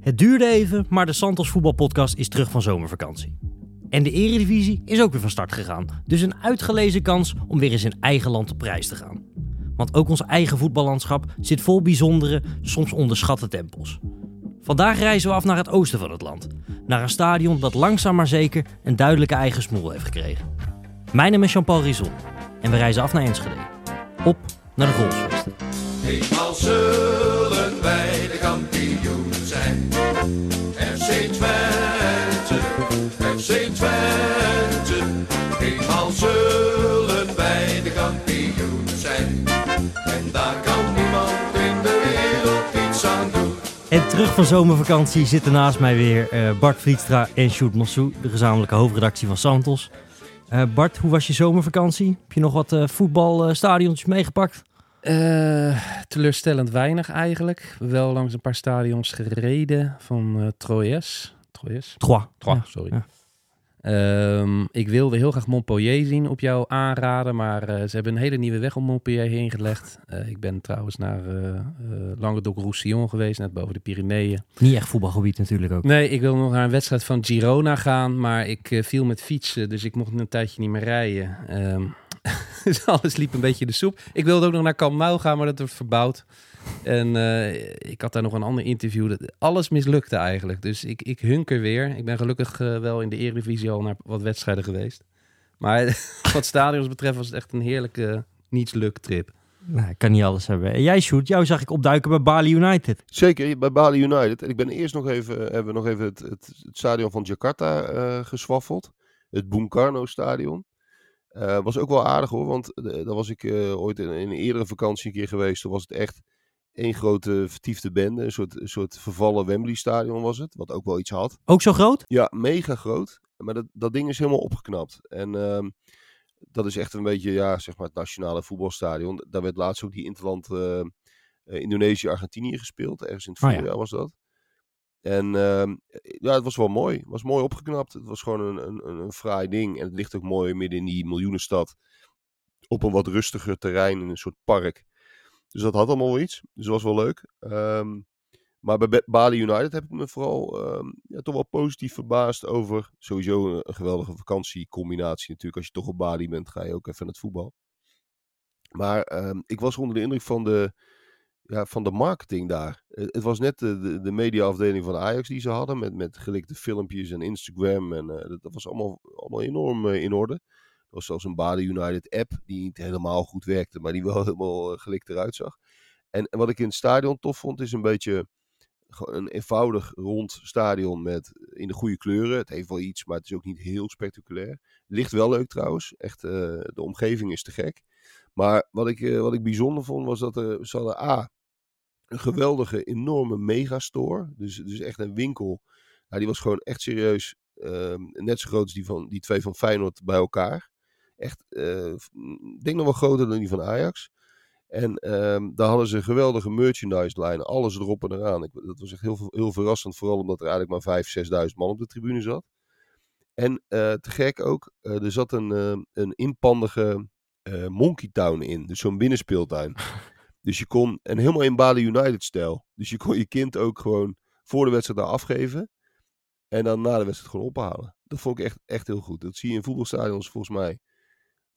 Het duurde even, maar de Santos voetbalpodcast is terug van zomervakantie. En de Eredivisie is ook weer van start gegaan. Dus een uitgelezen kans om weer eens in eigen land op prijs te gaan. Want ook ons eigen voetballandschap zit vol bijzondere, soms onderschatte tempels. Vandaag reizen we af naar het oosten van het land. Naar een stadion dat langzaam maar zeker een duidelijke eigen smoel heeft gekregen. Mijn naam is Jean-Paul Rizon en we reizen af naar Enschede. Op naar de Golfsvesten. Eenmaal FC Twente. Eenmaal zullen wij de kampioen zijn. En daar kan niemand in de wereld iets aan doen. En terug van zomervakantie zitten naast mij weer eh, Bart Vlietstra en Sjoerd Mossou, de gezamenlijke hoofdredactie van Santos. Eh, Bart, hoe was je zomervakantie? Heb je nog wat eh voetbalstadiontjes meegepakt? Eh, teleurstellend weinig eigenlijk. Wel langs een paar stadions gereden van eh Troyes. Troyes? Trois. Trois, Ja. sorry. Ja. Ehm, ik wilde heel graag Montpellier zien op jou aanraden, maar eh, ze hebben een hele nieuwe weg om Montpellier heen gelegd. Eh, ik ben trouwens naar eh eh, Languedoc-Roussillon geweest, net boven de Pyreneeën. Niet echt voetbalgebied natuurlijk ook. Nee, ik wil nog naar een wedstrijd van Girona gaan, maar ik viel met fietsen, dus ik mocht een tijdje niet meer rijden. Ehm, dus alles liep een beetje de soep. Ik wilde ook nog naar Camp Nou gaan, maar dat wordt verbouwd. En eh, ik had daar nog een ander interview. Dat- Alles mislukte eigenlijk. Dus ik, ik hunker weer. Ik ben gelukkig eh, wel in de Eredivisie al naar wat wedstrijden geweest. Maar wat stadions betreft was het echt een heerlijke niets-luk-trip. Nou, ik kan niet alles hebben. En jij, Sjoerd, jou zag ik opduiken bij Bali United. Zeker, bij Bali United. En ik ben eerst nog even, hebben we nog even het, het, het stadion van Jakarta eh geswaffeld. Het Bung Karno stadion. Eh, was ook wel aardig hoor, want eh, daar was ik eh, ooit in, in een eerdere vakantie een keer geweest. Toen was het echt één grote vertiefde bende. Een soort, een soort vervallen Wembley stadion was het, wat ook wel iets had. Ook zo groot? Ja, mega groot. Maar dat, dat ding is helemaal opgeknapt. En ehm, dat is echt een beetje, ja, zeg maar het nationale voetbalstadion. Daar werd laatst ook die Interland eh, eh, Indonesië-Argentinië gespeeld. Ergens in het Oh ja. voorjaar was dat. En ehm, ja, het was wel mooi. Het was mooi opgeknapt. Het was gewoon een, een, een, een fraai ding. En het ligt ook mooi midden in die miljoenenstad. Op een wat rustiger terrein in een soort park. Dus dat had allemaal wel iets. Dus dat was wel leuk. Ehm, maar bij Ba- Bali United heb ik me vooral ehm, ja, toch wel positief verbaasd over. Sowieso een, geweldige vakantiecombinatie natuurlijk. Als je toch op Bali bent, ga je ook even naar het voetbal. Maar ehm, ik was onder de indruk van de, ja, van de marketing daar. Het was net de, de, de mediaafdeling van Ajax die ze hadden. Met, met gelikte filmpjes en Instagram. En eh, dat, dat was allemaal, allemaal enorm eh, in orde. Er was zelfs een Bali United app die niet helemaal goed werkte. Maar die wel helemaal eh, gelikt eruit zag. En, wat ik in het stadion tof vond is een beetje een eenvoudig rond stadion met in de goede kleuren. Het heeft wel iets, maar het is ook niet heel spectaculair. Ligt wel leuk trouwens. Echt, eh, de omgeving is te gek. Maar wat ik, eh, wat ik bijzonder vond was dat er, ze A, een geweldige, enorme megastore. Dus, dus echt een winkel. Nou, die was gewoon echt serieus ehm, net zo groot als die, van, die twee van Feyenoord bij elkaar. Echt, eh, ik denk nog wel groter dan die van Ajax. En ehm, daar hadden ze een geweldige merchandise line. Alles erop en eraan. Ik, dat was echt heel, heel verrassend. Vooral omdat er eigenlijk maar 5.000, 6.000 man op de tribune zat. En eh, te gek ook, eh, er zat een, een inpandige Monkey Town in. Dus zo'n binnenspeeltuin. dus je kon, en helemaal in Bali United stijl. Dus je kon je kind ook gewoon voor de wedstrijd daar afgeven. En dan na de wedstrijd gewoon ophalen. Dat vond ik echt, echt heel goed. Dat zie je in voetbalstadions volgens mij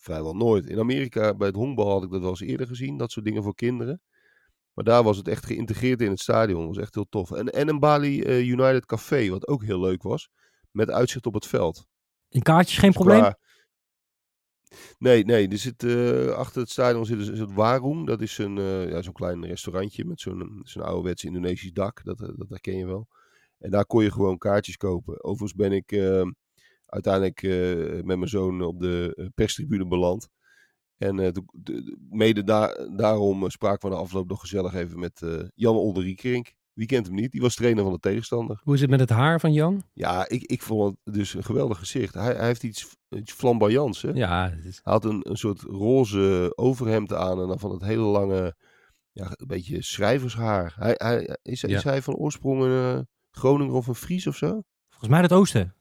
vrijwel nooit. In Amerika bij het honkbal had ik dat wel eens eerder gezien. Dat soort dingen voor kinderen. Maar daar was het echt geïntegreerd in het stadion. Dat was echt heel tof. En, en een Bali eh, United Café, wat ook heel leuk was. Met uitzicht op het veld. In kaartjes geen Dus probleem? qua- Nee, nee. Er zit, eh, achter het stadion zit, is het Warung. Dat is een, eh, ja, zo'n klein restaurantje met zo'n zo'n ouderwets Indonesisch dak. Dat, dat herken je wel. En daar kon je gewoon kaartjes kopen. Overigens ben ik uiteindelijk eh, met mijn zoon op de eh, perstribune beland. En eh, de- de- mede daar, daarom spraken we na afloop nog gezellig even met Jan Olderiekerink. Wie kent hem niet? Die was trainer van de tegenstander. Hoe is het met het haar van Jan? Ja, ik, ik vond het dus een geweldig gezicht. Hij, hij heeft iets, iets flamboyants. Hè? Ja, het is- Hij had een, een soort roze overhemd aan en dan van het hele lange, ja, een beetje schrijvershaar. Hij, hij, is, Ja. is hij van oorsprong een Groninger of een Fries of zo? Volgens mij het oosten.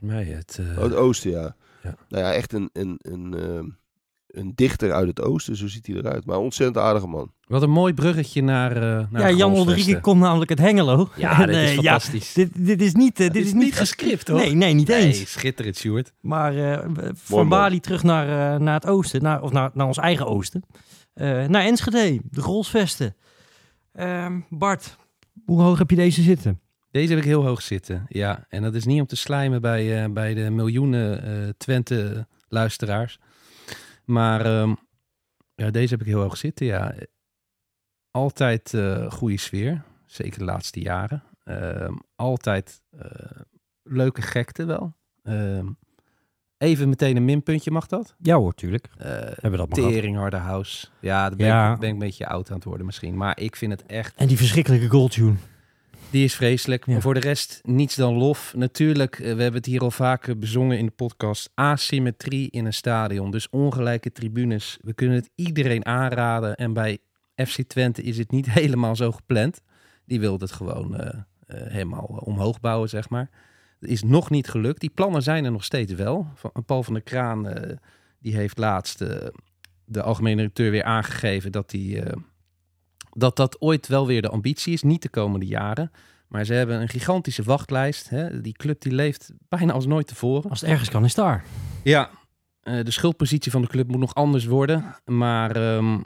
Mij het... eh, Oh, het oosten, ja. Ja. Nou ja, echt een, een, een, ehm, een dichter uit het oosten, zo ziet hij eruit. Maar een ontzettend aardige man. Wat een mooi bruggetje naar, uh, naar Ja, Jan. Ulrike komt namelijk uit Hengelo. Ja, En, dit is eh, ja, fantastisch. dit, dit is niet, eh, dit Dit is is niet gescript, hoor. Nee, nee, niet Nee, eens. schitterend, Sjoerd. Maar eh, van. Bali terug naar, eh, naar het oosten, naar, of naar, naar ons eigen oosten. Eh, naar Enschede, de Grolsvesten. Ehm, Bart, hoe hoog heb je deze zitten? Deze heb ik heel hoog zitten, ja. En dat is niet om te slijmen bij, eh, bij de miljoenen eh, Twente-luisteraars. Maar ehm, ja, deze heb ik heel hoog zitten, ja. Altijd eh goede sfeer, zeker de laatste jaren. Ehm, altijd leuke gekte wel. Ehm, even meteen een minpuntje, mag dat? Ja hoor, tuurlijk. Hebben we dat maar gehad. Teringharde house. Ja, dan ben, Ja. Ik, ben ik een beetje oud aan het worden misschien. Maar ik vind het echt En die verschrikkelijke goaltune. Die is vreselijk. Ja. Maar voor de rest niets dan lof. Natuurlijk, eh, we hebben het hier al vaker bezongen in de podcast. Asymmetrie in een stadion. Dus ongelijke tribunes. We kunnen het iedereen aanraden. En bij FC Twente is het niet helemaal zo gepland. Die wilde het gewoon eh, eh, helemaal omhoog bouwen, zeg maar. Dat is nog niet gelukt. Die plannen zijn er nog steeds wel. Van, Paul van der Kraan die heeft laatst de algemene directeur weer aangegeven dat die, eh, dat dat ooit wel weer de ambitie is. Niet de komende jaren. Maar ze hebben een gigantische wachtlijst. Hè? Die club die leeft bijna als nooit tevoren. Als het ergens kan, is daar. Ja, eh, de schuldpositie van de club moet nog anders worden. Maar ehm,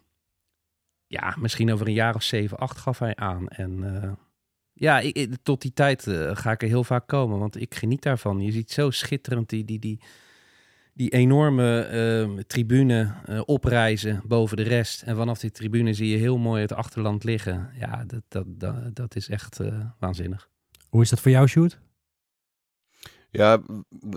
ja, misschien over een jaar of zeven, acht gaf hij aan. En eh, ja, ik, ik- tot die tijd eh, ga ik er heel vaak komen. Want ik geniet daarvan. Je ziet zo schitterend die, die, die, die enorme ehm, tribune eh, oprijzen boven de rest. En vanaf die tribune zie je heel mooi het achterland liggen. Ja, dat, dat, dat, dat is echt eh, waanzinnig. Hoe is dat voor jou, Sjoerd? Ja,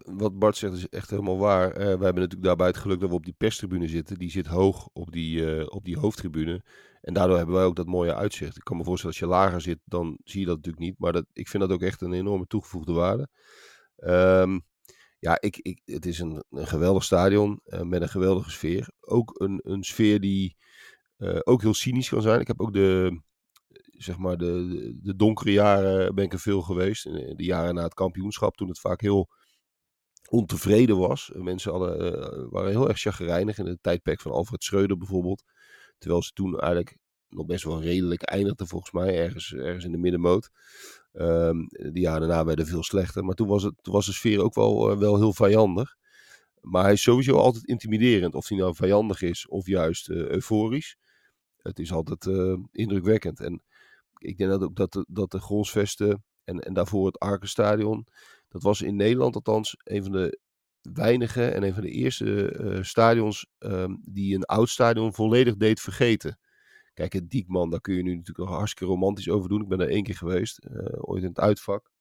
wat Bart zegt is echt helemaal waar. Eh, we hebben natuurlijk daarbij het geluk dat we op die perstribune zitten. Die zit hoog op die, eh, op die hoofdtribune. En daardoor hebben wij ook dat mooie uitzicht. Ik kan me voorstellen, als je lager zit, dan zie je dat natuurlijk niet. Maar dat, ik vind dat ook echt een enorme toegevoegde waarde. Ehm, ja, ik, ik, het is een, een geweldig stadion eh, met een geweldige sfeer. Ook een, een sfeer die eh, ook heel cynisch kan zijn. Ik heb ook de, zeg maar, de, de, donkere jaren ben ik er veel geweest. In De jaren na het kampioenschap, toen het vaak heel ontevreden was. Mensen hadden, eh, waren heel erg chagrijnig in het tijdperk van Alfred Schreuder bijvoorbeeld. Terwijl ze toen eigenlijk nog best wel redelijk eindigden volgens mij, ergens, ergens in de middenmoot. Ehm de jaren daarna werden veel slechter. Maar toen was, het, toen was de sfeer ook wel, eh, wel heel vijandig. Maar hij is sowieso altijd intimiderend. Of hij nou vijandig is of juist eh, euforisch. Het is altijd eh, indrukwekkend. En ik denk dat ook dat de, dat de en, en daarvoor het Arkenstadion. Dat was in Nederland althans een van de weinige en een van de eerste stadions ehm, die een oud stadion volledig deed vergeten. Kijk, het Diekman, daar kun je nu natuurlijk nog hartstikke romantisch over doen. Ik ben er één keer geweest, eh, ooit in het uitvak.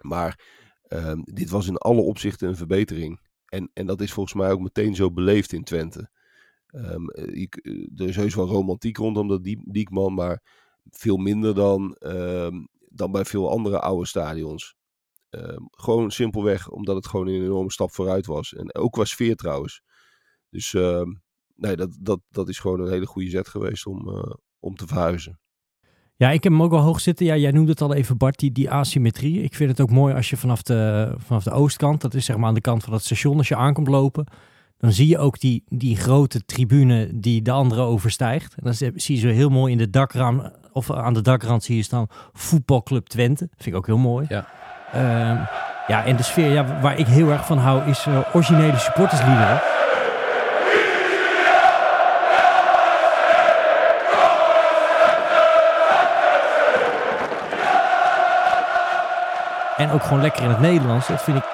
Maar ehm, dit was in alle opzichten een verbetering. En, en dat is volgens mij ook meteen zo beleefd in Twente. Ehm, eh, eh, er is heus wel romantiek rondom dat Diek- Diekman, maar veel minder dan, ehm, dan bij veel andere oude stadions. Gewoon simpelweg omdat het gewoon een enorme stap vooruit was. En ook qua sfeer trouwens. Dus nee, dat, dat, dat is gewoon een hele goede zet geweest om, eh, om te verhuizen. Ja, ik heb hem ook wel hoog zitten. Ja, jij noemde het al even, Bart, die, die asymmetrie. Ik vind het ook mooi als je vanaf de, vanaf de oostkant, dat is zeg maar aan de kant van het station, als je aankomt lopen, dan zie je ook die, die grote tribune die de andere overstijgt. En dan zie je zo heel mooi in de dakraam, of aan de dakrand zie je staan voetbalclub Twente. Vind ik ook heel mooi. Ja. Ehm, ja, en de sfeer ja, waar ik heel erg van hou is eh, originele supportersliederen. En ook gewoon lekker in het Nederlands. Dat vind ik.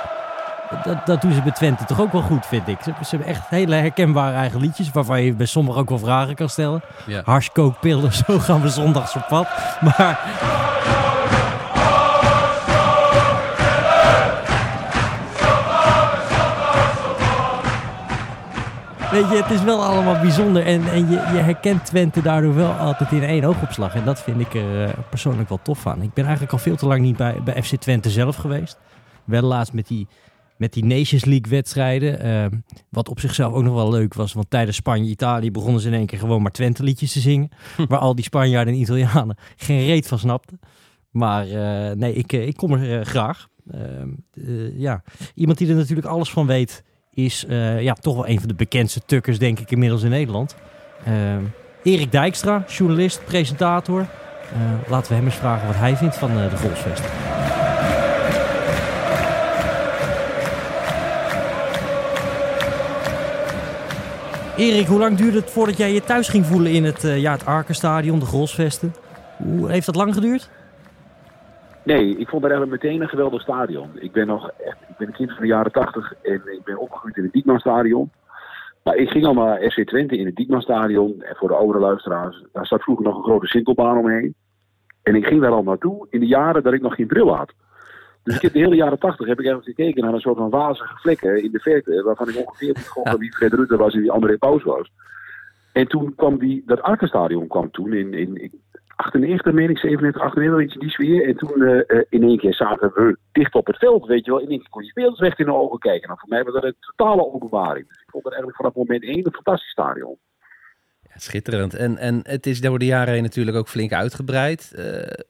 Dat, dat doen ze bij Twente toch ook wel goed, vind ik. Ze, ze hebben echt hele herkenbare eigen liedjes. Waarvan je bij sommigen ook wel vragen kan stellen. Ja. Pillen, zo gaan we zondags op pad. Maar. Weet je, het is wel allemaal bijzonder. En, en je, je herkent Twente daardoor wel altijd in één oogopslag. En dat vind ik er eh, persoonlijk wel tof aan. Ik ben eigenlijk al veel te lang niet bij, bij FC Twente zelf geweest. Wel laatst met die, met die Nations League wedstrijden. eh, wat op zichzelf ook nog wel leuk was. Want tijdens Spanje-Italië begonnen ze in één keer gewoon maar Twente liedjes te zingen. Waar al die Spanjaarden en Italianen geen reet van snapten. Maar eh, nee, ik, eh, ik kom er graag. Ehm, eh, ja. Iemand die er natuurlijk alles van weet is eh, ja, toch wel een van de bekendste tukkers, denk ik, inmiddels in Nederland. Ehm, Erik Dijkstra, journalist, presentator. Eh, laten we hem eens vragen wat hij vindt van eh, de Golfsvesten. Erik, hoe lang duurde het voordat jij je thuis ging voelen in het, ja, het Arkenstadion, de Golfsvesten? Hoe heeft dat lang geduurd? Nee, ik vond het eigenlijk meteen een geweldig stadion. Ik ben nog echt, ik ben een kind van de jaren tachtig en ik ben opgegroeid in het Diekmanstadion. Maar ik ging al naar FC Twente in het Diekmanstadion. En voor de oudere luisteraars, daar zat vroeger nog een grote sinkelbaan omheen. En ik ging daar al naartoe in de jaren dat ik nog geen bril had. Dus ik heb de hele jaren tachtig heb ik even gekeken naar een soort van wazige vlekken in de verte. Waarvan ik ongeveer niet gokken wie Fred Rutte was en wie André Paus was. En toen kwam die, dat Arkenstadion kwam toen in, in 98, meen ik, 97, 98, iets die sfeer. En toen eh, eh, in één keer zaten we dicht op het veld, weet je wel. In één keer kon je spelers recht in de ogen kijken. Nou, voor mij was dat een totale openbaring. Dus ik vond het eigenlijk vanaf moment één een fantastisch stadion. Ja, schitterend. En, en het is door de jaren heen natuurlijk ook flink uitgebreid. Eh,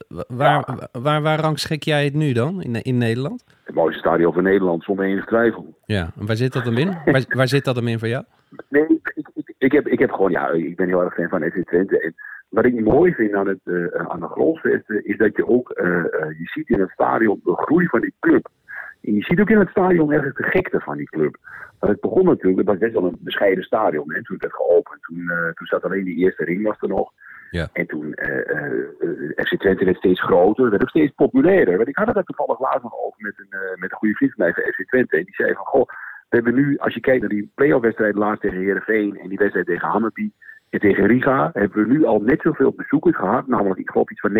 wa- waar, waar, waar rangschik jij het nu dan in, in Nederland? Het mooiste stadion van Nederland, zonder enige twijfel. Ja, en waar zit dat hem in? Waar, waar zit dat hem in voor jou? Nee, ik, ik, heb, ik heb gewoon, ja, ik ben heel erg fan van FC Twente. En wat ik mooi vind aan, het, eh, aan de Grolsvesten is dat je ook, eh, eh, je ziet in het stadion de groei van die club. En je ziet ook in het stadion ergens de gekte van die club. Want het begon natuurlijk, het was best wel een bescheiden stadion. En toen het werd geopend, toen, eh, toen zat alleen die eerste ring was er nog. Ja. En toen eh, eh, eh, FC Twente werd steeds groter, werd ook steeds populairder. Want ik had het daar toevallig laatst nog over met een, eh, met een goede vriend van mij van FC Twente. En die zei van, goh, we nu, als je kijkt naar die playoff wedstrijd laatst tegen Heerenveen en die wedstrijd tegen Hammerby en tegen Riga, hebben we nu al net zoveel bezoekers gehad, namelijk ik geloof iets van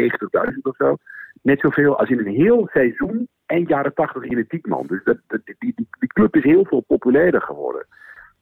90.000 of zo. Net zoveel als in een heel seizoen eind jaren 80 in het Diekman. Dus dat, die, die, die club is heel veel populairder geworden.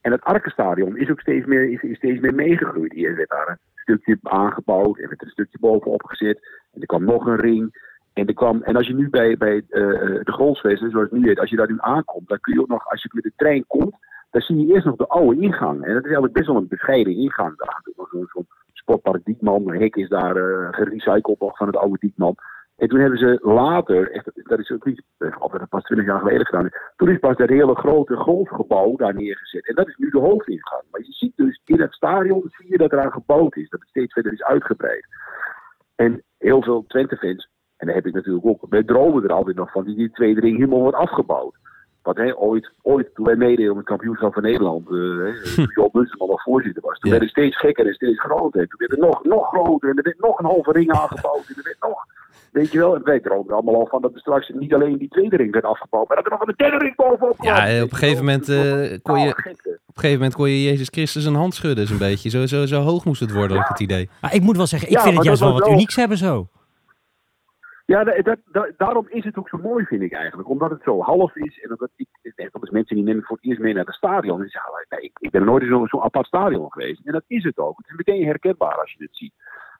En het Arkenstadion is ook steeds meer, is, is steeds meer meegegroeid. Hier werd daar een stukje aangebouwd en werd er een stukje bovenop gezet. En er kwam nog een ring. En, er kwam, en als je nu bij, bij eh, de Golfsvesten, zoals het nu heet, als je daar nu aankomt, dan kun je ook nog, als je met de trein komt, dan zie je eerst nog de oude ingang. En dat is eigenlijk best wel een bescheiden ingang. Daar nog zo'n zo'n sportpark Diekman. Een hek is daar eh, gerecycled nog van het oude Diekman. En toen hebben ze later, dat is ook niet, eh, of dat pas 20 jaar geleden gedaan toen is pas dat hele grote golfgebouw daar neergezet. En dat is nu de hoofdingang. Maar je ziet dus in het stadion, zie je dat eraan gebouwd is, dat het steeds verder is uitgebreid. En heel veel Twente-fans, en daar heb ik natuurlijk ook, wij dromen er altijd nog van, die die tweede ring helemaal wordt afgebouwd. Want hè, ooit, ooit, toen wij meededen om het kampioenschap van Nederland, eh, hè, toen Joop Munsterman nog voorzitter was, toen Ja. werd het steeds gekker en steeds groter. En toen werd het nog, nog groter en er werd nog een halve ring aangebouwd en er werd nog... Weet je wel, en wij droomden er allemaal al van dat er straks niet alleen die tweede ring werd afgebouwd, maar dat er nog een derde ring bovenop kwam. Ja, op een gegeven moment, eh, kon je- gekte. Op een gegeven moment kon je Jezus Christus een hand schudden, zo'n beetje. Zo, zo, zo hoog moest het worden, had ik het idee. Maar ik moet wel zeggen, ik Ja, vind het juist wel dat wat unieks hebben zo. Ja, da- dat, da- daarom is het ook zo mooi, vind ik eigenlijk. Omdat het zo half is. En omdat ik, dat mensen die nemen voor het eerst mee naar het stadion. En zeggen, ja, nee, ik, ik ben nooit in zo'n apart stadion geweest. En dat is het ook. Het is meteen herkenbaar als je het ziet.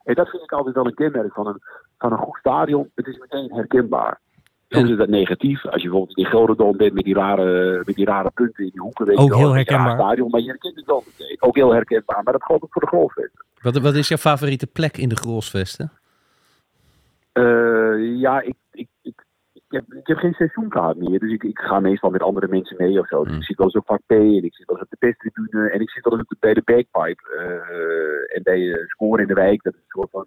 En dat vind ik altijd wel een kenmerk van een, van een goed stadion. Het is meteen herkenbaar. Soms is dat negatief. Als je bijvoorbeeld in Gelderdoom bent met die rare, met die rare punten in die hoeken. Weet Ook je wel, heel herkenbaar. Stadion, maar je herkent het wel meteen. Ook heel herkenbaar. Maar dat geldt ook voor de golfvesten. Wat, wat is jouw favoriete plek in de Grolsvesten? Eh, ja, ik, ik, ik, ik, heb, ik heb geen seizoenkaart meer. Dus ik, ik ga meestal met andere mensen mee of zo. Dus Hmm. ik zit wel eens op P en ik zit wel eens op de pestribune. En ik zit wel eens op- bij de backpipe. eh, en bij uh, Score in de Wijk. Dat is een soort van,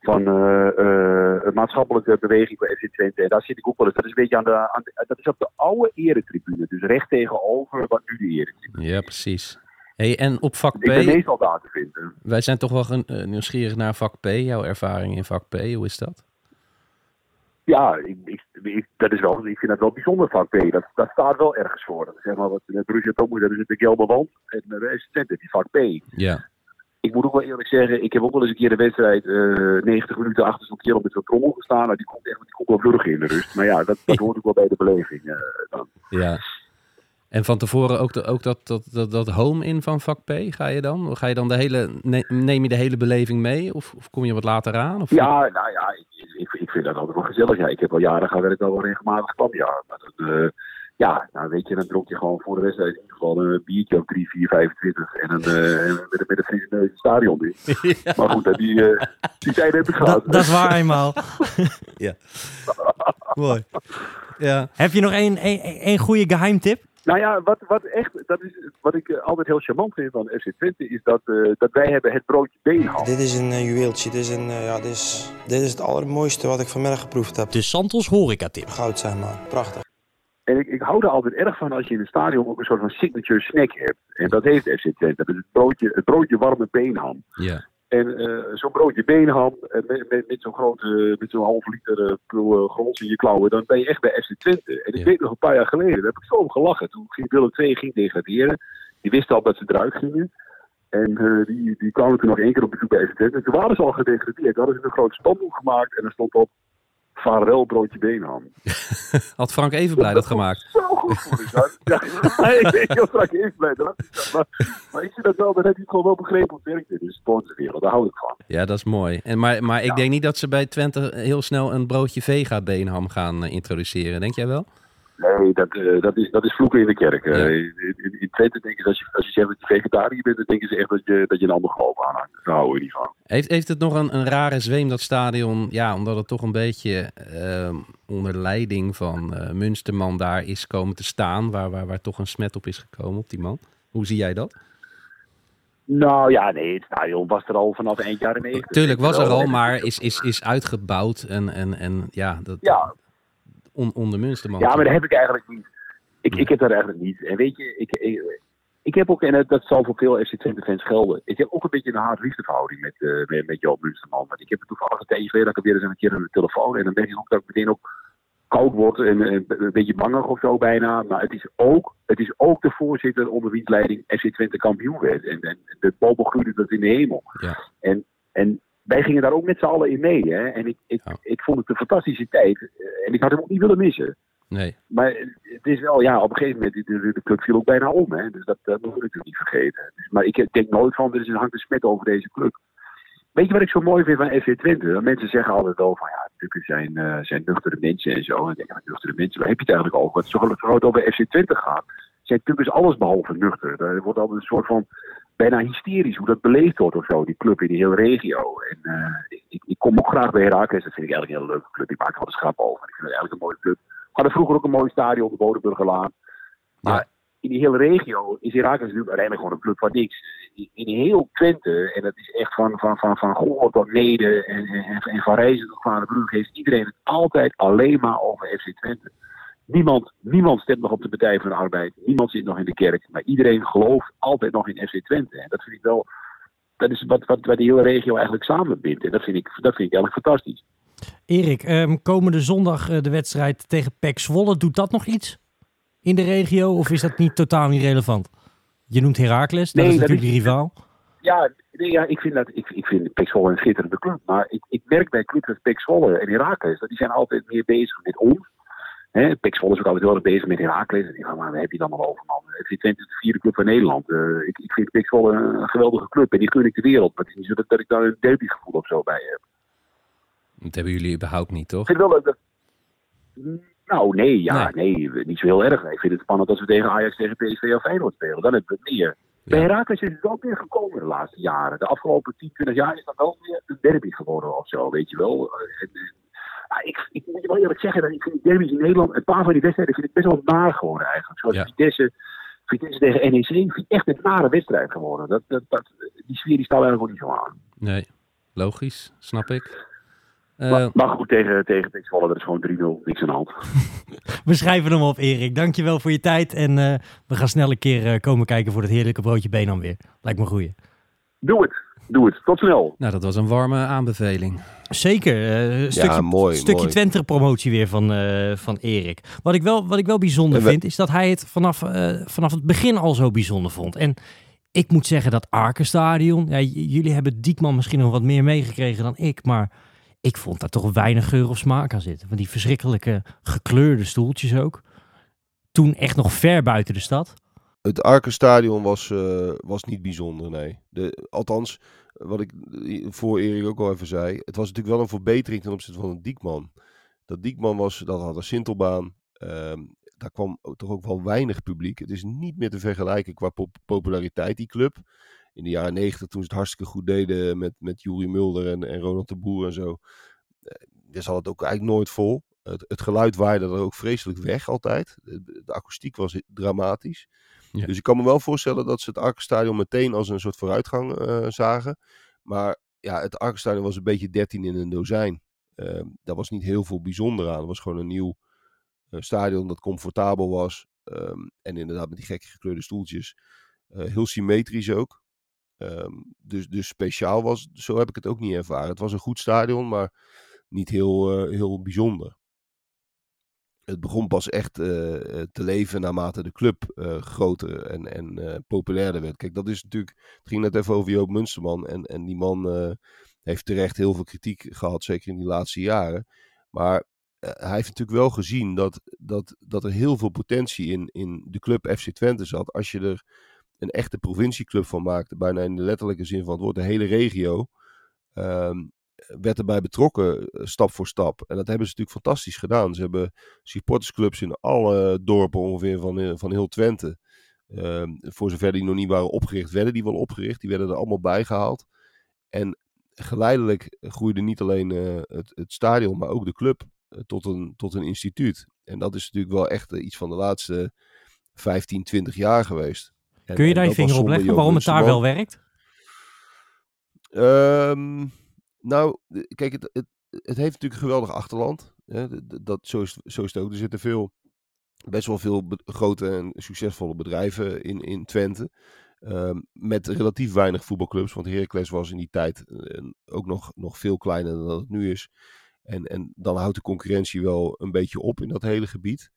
van eh, eh, een maatschappelijke beweging bij FC Twente. En daar zit ik ook wel eens. Dat is een beetje aan de, aan de- dat is op de oude eretribune. Dus recht tegenover wat nu de eretribune Ja, precies. Hey, en op vak P, Ik ben meestal daar te vinden. wij zijn toch wel eh, nieuwsgierig naar vak P. Jouw ervaring in vak P, hoe is dat? Ja, ik, ik, ik- dat is wel, ik vind dat wel bijzonder vak B. Dat, dat staat wel ergens voor. Zeg maar wat Dortmund, dat is de gelbe wand. En de rest Twente, die vak B. Ja, Ik moet ook wel eerlijk zeggen, ik heb ook wel eens een keer de wedstrijd eh 90 minuten achter zo'n kerel met zo'n trommel gestaan. Nou, die komt echt die komt wel vlug in de rust. Maar ja, dat, dat hoort ook wel bij de beleving. eh, dan. ja. En van tevoren ook, de, ook dat, dat, dat, dat home in van vak P, ga je dan? Ga je dan de hele, ne- neem je de hele beleving mee? Of, of kom je wat later aan? Of, Ja, nou ja, ik, ik, vind dat altijd wel gezellig. Ja, ik heb al jaren ik al wel regelmatig kwam. Ja, maar dat, eh, Ja, nou weet je, dan dronk je gewoon voor de wedstrijd in ieder geval een biertje op 3, 4, 25 en een, eh, en met, een- met een frisse neus het stadion in. Maar goed, die, eh, die tijd heb ik gehad. Dat, dat is waar eenmaal. Mooi. Ja. Heb je nog één, één, één goede geheimtip? Nou ja, wat, wat echt, dat is wat ik eh, altijd heel charmant vind van FC Twente, is dat, eh, dat wij hebben het broodje beenham. Dit is een juweeltje. Dit is, een, ja, dit, is, dit is het allermooiste wat ik vanmiddag geproefd heb. De Santos horeca tip. Goud, zeg maar. Prachtig. En ik, ik hou er altijd erg van als je in een stadion ook een soort van signature snack hebt. En dat heeft FC Twente. Dat is het broodje, het broodje warme beenham. Ja. En eh, zo'n broodje beenham eh, met, met, met zo'n grote, met zo'n half liter uh, in je klauwen, dan ben je echt bij FC Twente. En ik Ja. weet nog een paar jaar geleden, daar heb ik zo om gelachen. Toen ging Willem II ging degraderen. Die wisten al dat ze eruit gingen. En die, die kwamen toen nog één keer op bezoek bij FC Twente. En toen waren ze al gedegradeerd. Toen hadden ze een groot spandoek gemaakt en er stond op Vaarwel broodje beenham. Had Frank Evenblij dat gemaakt? Zo goed voor de Ja, ik weet heel strak even blij. dat Maar, maar ik zie dat wel, dan heb je het gewoon wel begrepen hoe het werkt in de sportswereld. Daar hou ik van. Ja, dat is mooi. En, maar maar ik denk niet dat ze bij Twente heel snel een broodje vega beenham gaan eh, introduceren. Denk jij wel? Nee, dat, eh, dat, is, dat is vloeken in de kerk. Eh, Ja. in, in, Twente denken ze, als je, als je zegt dat je vegetariër bent, dan denken ze echt dat je, dat je een ander geloof aanhangt. Daar houden we niet van. Heeft, heeft het nog een, een rare zweem, dat stadion? Ja, omdat het toch een beetje ehm, onder leiding van eh Munsterman daar is komen te staan. Waar, waar, waar toch een smet op is gekomen op die man. Hoe zie jij dat? Nou ja, nee, het stadion was er al vanaf eind jaren 90. Tuurlijk was er al, maar is, is, is uitgebouwd. En, en, en ja, dat, Ja, on, Munsterman. Ja, maar dat heb ik eigenlijk niet. Ik, ik heb dat eigenlijk niet. En weet je, ik, ik, ik heb ook, en dat- zal voor veel FC Twente fans gelden, ik heb ook een beetje een haat-liefde verhouding met, eh met, met Joop Munsterman. Want ik heb het toevallig een tijdje geleden dat ik weer eens een keer aan de telefoon en dan merk ik ook dat ik meteen ook koud word en, en een beetje bangig of zo bijna. Maar het is ook, het is ook de voorzitter onder wiens leiding FC Twente kampioen werd. En, en de bobo groeide dat in de hemel. Ja. En, en wij gingen daar ook met z'n allen in mee. Hè? En ik, ik, Ja. ik vond het een fantastische tijd. eh, En ik had hem ook niet willen missen. Nee. Maar het is wel, ja, op een gegeven moment, de, de, de club viel ook bijna om. Hè? Dus dat, dat moet ik natuurlijk niet vergeten. Dus, maar ik denk nooit van, er is een hangt een smet over deze club. Weet je wat ik zo mooi vind van FC Twente? Mensen zeggen altijd wel van, ja, natuurlijk zijn, eh zijn nuchtere mensen en zo. En ik denk, ja, nuchtere mensen, waar heb je het eigenlijk over? Want zo zo het over FC Twente gaat, zijn clubs alles behalve nuchter. Er wordt altijd een soort van, bijna hysterisch hoe dat beleefd wordt of zo, die club in die hele regio. En eh, ik, ik kom ook graag bij Herakles, dat vind ik eigenlijk een hele leuke club. Ik maak er wel een schrap over. Ik vind het eigenlijk een mooie club. We hadden vroeger ook een mooi stadion, de Bodenburgerlaan. Maar Ja. in die hele regio is Herakles natuurlijk uiteindelijk gewoon een club van niks. In, heel Twente, en dat is echt van, van, van, van Goor tot Nede en, en, en van Reizen tot Vanebrug, heeft iedereen het altijd alleen maar over FC Twente. Niemand, niemand stemt nog op de Partij van de Arbeid. Niemand zit nog in de kerk. Maar iedereen gelooft altijd nog in FC Twente. En dat vind ik wel. Dat is wat, wat, wat die hele regio eigenlijk samenbindt. En dat vind ik, dat vind ik eigenlijk fantastisch. Erik, ehm, komende zondag eh, de wedstrijd tegen PEC Zwolle. Doet dat nog iets in de regio? Of is dat niet totaal niet relevant? Je noemt Heracles, dat Nee, is dat natuurlijk is- de rivaal. Ja, nee, ja ik vind, dat, ik, ik vind Pek Zwolle een schitterende club. Maar ik, ik merk bij clubs als Pek Zwolle en Heracles, dat die zijn altijd meer bezig met ons. Hè, Zwolle is ook altijd heel erg bezig met Heracles. En ik maar waar heb je dan nog over, man? Het is Twente is de vierde club van Nederland. Eh, ik, ik vind Pek Zwolle een, geweldige club en die gun ik de wereld. Maar het is niet zo dat, dat ik daar een derbygevoel of zo bij heb. Dat hebben jullie überhaupt niet, toch? Ik vind wel dat... dat- nou, nee, ja, nee. niet zo heel erg. Ik vind het spannend als we tegen Ajax, tegen PSV of Feyenoord spelen. Dan hebben we het meer. Bij Ja. Heracles is het ook weer gekomen de laatste jaren. De afgelopen 10, 20 jaar is dat wel weer een derby geworden of zo, weet je wel. En, en, ik, ik moet je wel eerlijk zeggen, dat ik vind derbies in Nederland, een paar van die wedstrijden vind ik best wel naar geworden eigenlijk. Zoals Ja. Vitesse, Vitesse tegen NEC, vind ik echt een nare wedstrijd geworden. Dat, dat, dat, die sfeer die staat eigenlijk ook niet zo aan. Nee. Logisch, snap ik. Eh, maar, maar goed, tegen, tegen Pek Zwolle, dat is gewoon 3-0, niks aan de hand. We schrijven hem op, Erik. Dankjewel voor je tijd. En eh, we gaan snel een keer eh, komen kijken voor het heerlijke broodje Benam weer. Lijkt me een goeie. Doe het, doe het. Tot snel. nou, dat was een warme aanbeveling. Zeker. eh, een stukje, mooi, stukje mooi. Twente-promotie weer van, eh, van Erik. Wat ik, wel, wat ik wel bijzonder we- vind, is dat hij het vanaf, eh, vanaf het begin al zo bijzonder vond. En ik moet zeggen dat Arkenstadion... Ja, jullie hebben Diekman misschien nog wat meer meegekregen dan ik, maar... Ik vond daar toch weinig geur of smaak aan zitten. Van die verschrikkelijke gekleurde stoeltjes ook. Toen echt nog ver buiten de stad. Het Arkenstadion was, eh, was niet bijzonder, nee. De, althans, wat ik eh, voor Erik ook al even zei. Het was natuurlijk wel een verbetering ten opzichte van een Diekman. Dat Diekman was, dat had een Sintelbaan. Ehm, daar kwam toch ook wel weinig publiek. Het is niet meer te vergelijken qua pop- populariteit, die club. In de jaren negentig, toen ze het hartstikke goed deden met, met Juri Mulder en, en Ronald de Boer en zo. eh, Daar zat het ook eigenlijk nooit vol. Het, het geluid waaide er ook vreselijk weg altijd. De akoestiek was dramatisch. Dus ik kan me wel voorstellen dat ze het Arkenstadion meteen als een soort vooruitgang eh, zagen. Maar ja, het Arkenstadion was een beetje 13 in een dozijn. Uh, daar was niet heel veel bijzonder aan. Het was gewoon een nieuw uh, stadion dat comfortabel was. Um, en inderdaad met die gekke gekleurde stoeltjes. Uh, heel symmetrisch ook. Um, dus, dus speciaal was, zo heb ik het ook niet ervaren. Het was een goed stadion, maar niet heel, heel bijzonder. Het begon pas echt uh, te leven naarmate de club uh, groter en, en populairder werd. Kijk, dat is natuurlijk. Het ging net even over Joop Munsterman. En, en die man heeft terecht heel veel kritiek gehad, zeker in die laatste jaren. Maar hij heeft natuurlijk wel gezien dat, dat, dat er heel veel potentie in, in de club FC Twente zat. Als je er een echte provincieclub van maakte, bijna in de letterlijke zin van het woord, de hele regio. Um, werd erbij betrokken, uh, stap voor stap. En dat hebben ze natuurlijk fantastisch gedaan. Ze hebben supportersclubs in alle dorpen ongeveer van, uh, van heel Twente. Uh, voor zover die nog niet waren opgericht, werden die wel opgericht. Die werden er allemaal bijgehaald. En geleidelijk groeide niet alleen uh, het, het, stadion, maar ook de club uh, tot, een, tot een instituut. En dat is natuurlijk wel echt iets van de laatste 15, 20 jaar geweest. En, Kun je daar je vinger op leggen waarom het daar wel werkt? Um, nou, kijk, het, het, het, heeft natuurlijk een geweldig achterland. Hè? Dat, zo, is, zo is het ook. Er zitten veel, best wel veel grote en succesvolle bedrijven in, in Twente. Um, met relatief weinig voetbalclubs. Want Heracles was in die tijd uh, ook nog, nog veel kleiner dan het nu is. En, en dan houdt de concurrentie wel een beetje op in dat hele gebied.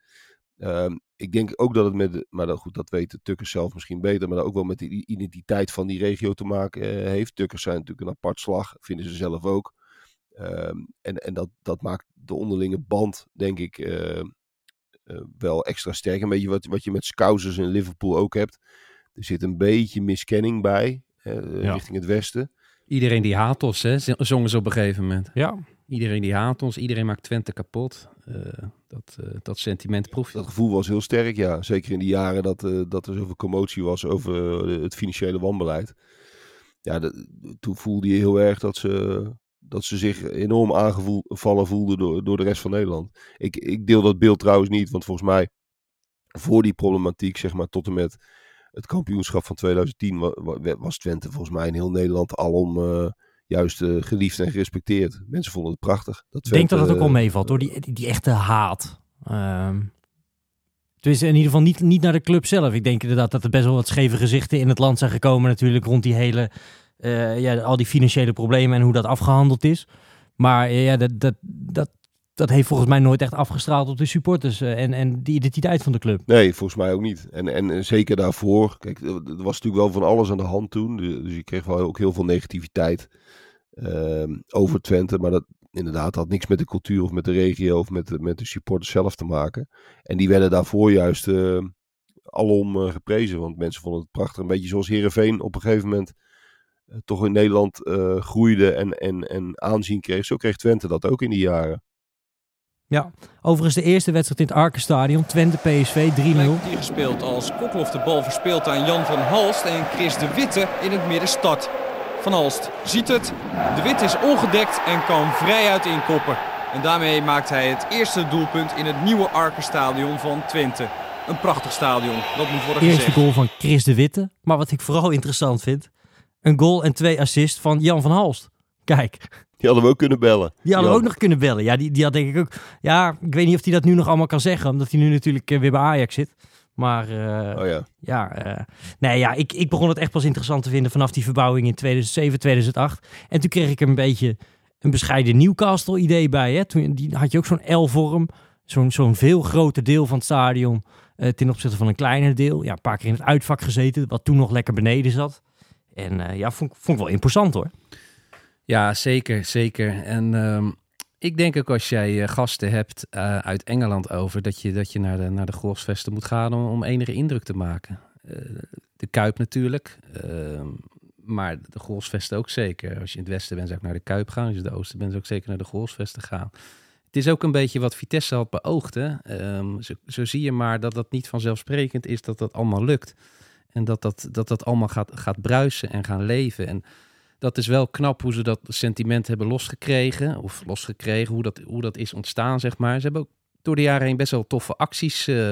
Um, ik denk ook dat het met, maar dat, goed, dat weten Tukkers zelf misschien beter, maar dat ook wel met de identiteit van die regio te maken uh, heeft. Tukkers zijn natuurlijk een apart slag, vinden ze zelf ook. Um, en en dat, dat maakt de onderlinge band, denk ik, uh, uh, wel extra sterk. Een beetje wat, wat je met Scousers in Liverpool ook hebt. Er zit een beetje miskenning bij, ja. richting het westen. Iedereen die haat ons, hè, zongen ze op een gegeven moment. Ja. Iedereen die haat ons, iedereen maakt Twente kapot. Uh, dat, uh, dat sentiment proef je. Dat gevoel was heel sterk, ja. Zeker in die jaren dat, uh, dat er zoveel commotie was over het financiële wanbeleid. Ja, toen voelde je heel erg dat ze, dat ze zich enorm aangevallen voelden door, door de rest van Nederland. Ik, ik deel dat beeld trouwens niet, want volgens mij voor die problematiek, zeg maar, tot en met het kampioenschap van 2010 was Twente volgens mij in heel Nederland alom juist uh, geliefd en gerespecteerd. Mensen vonden het prachtig. Dat Ik denk dat het ook wel meevalt door die, die, die echte haat. Um, dus in ieder geval niet, niet naar de club zelf. Ik denk inderdaad dat er best wel wat scheve gezichten in het land zijn gekomen natuurlijk rond die hele, uh, ja, al die financiële problemen en hoe dat afgehandeld is. Maar ja, dat, dat, dat, dat heeft volgens mij nooit echt afgestraald op de supporters uh, en, en de identiteit van de club. Nee, volgens mij ook niet. En, en zeker daarvoor. Kijk, er was natuurlijk wel van alles aan de hand toen. Dus je kreeg wel ook heel veel negativiteit uh, over Twente. Maar dat inderdaad had niks met de cultuur of met de regio of met de, met de supporters zelf te maken. En die werden daarvoor juist uh, alom uh, geprezen. Want mensen vonden het prachtig. Een beetje zoals Heerenveen op een gegeven moment uh, toch in Nederland groeide en, en, en aanzien kreeg. Zo kreeg Twente dat ook in die jaren. Ja, overigens de eerste wedstrijd in het Arkenstadion. Twente PSV 3-0. Die gespeeld als Kokloff de bal verspeelt aan Jan van Halst en Chris de Witte in het midden start. Van Halst ziet het. De Witte is ongedekt en kan vrijuit inkoppen. En daarmee maakt hij het eerste doelpunt in het nieuwe Arkenstadion van Twente. Een prachtig stadion, dat moet worden Eerste gezegd. goal van Chris de Witte. Maar wat ik vooral interessant vind, een goal en twee assists van Jan van Halst. Kijk, die hadden we ook kunnen bellen. Die hadden we ook nog kunnen bellen. Ja, die, die had denk ik ook. Ja, ik weet niet of hij dat nu nog allemaal kan zeggen, omdat hij nu natuurlijk uh, weer bij Ajax zit. Maar uh, oh ja, ja, uh, nee, ja ik, ik begon het echt pas interessant te vinden vanaf die verbouwing in 2007, 2008. En toen kreeg ik er een beetje een bescheiden Newcastle-idee bij. Hè? Toen die, had je ook zo'n L-vorm, zo'n zo'n veel groter deel van het stadion uh, ten opzichte van een kleiner deel. Ja, een paar keer in het uitvak gezeten, wat toen nog lekker beneden zat. En ja, vond, vond ik wel imposant hoor. Ja, zeker, zeker. En um, ik denk ook als jij uh, gasten hebt uh, uit Engeland over, dat je, dat je naar de, naar de golfsvesten moet gaan om, om enige indruk te maken. Uh, de Kuip natuurlijk, ehm, maar de golfsvesten ook zeker. Als je in het westen bent, zou ik naar de Kuip gaan. Als je in het oosten bent, zou ik zeker naar de golfsvesten gaan. Het is ook een beetje wat Vitesse had beoogd. Hè? Ehm, zo, zo zie je maar dat dat niet vanzelfsprekend is dat dat allemaal lukt. En dat dat, dat, dat allemaal gaat, gaat bruisen en gaan leven. En dat is wel knap hoe ze dat sentiment hebben losgekregen. Of losgekregen, hoe dat, hoe dat is ontstaan, zeg maar. Ze hebben ook door de jaren heen best wel toffe acties eh,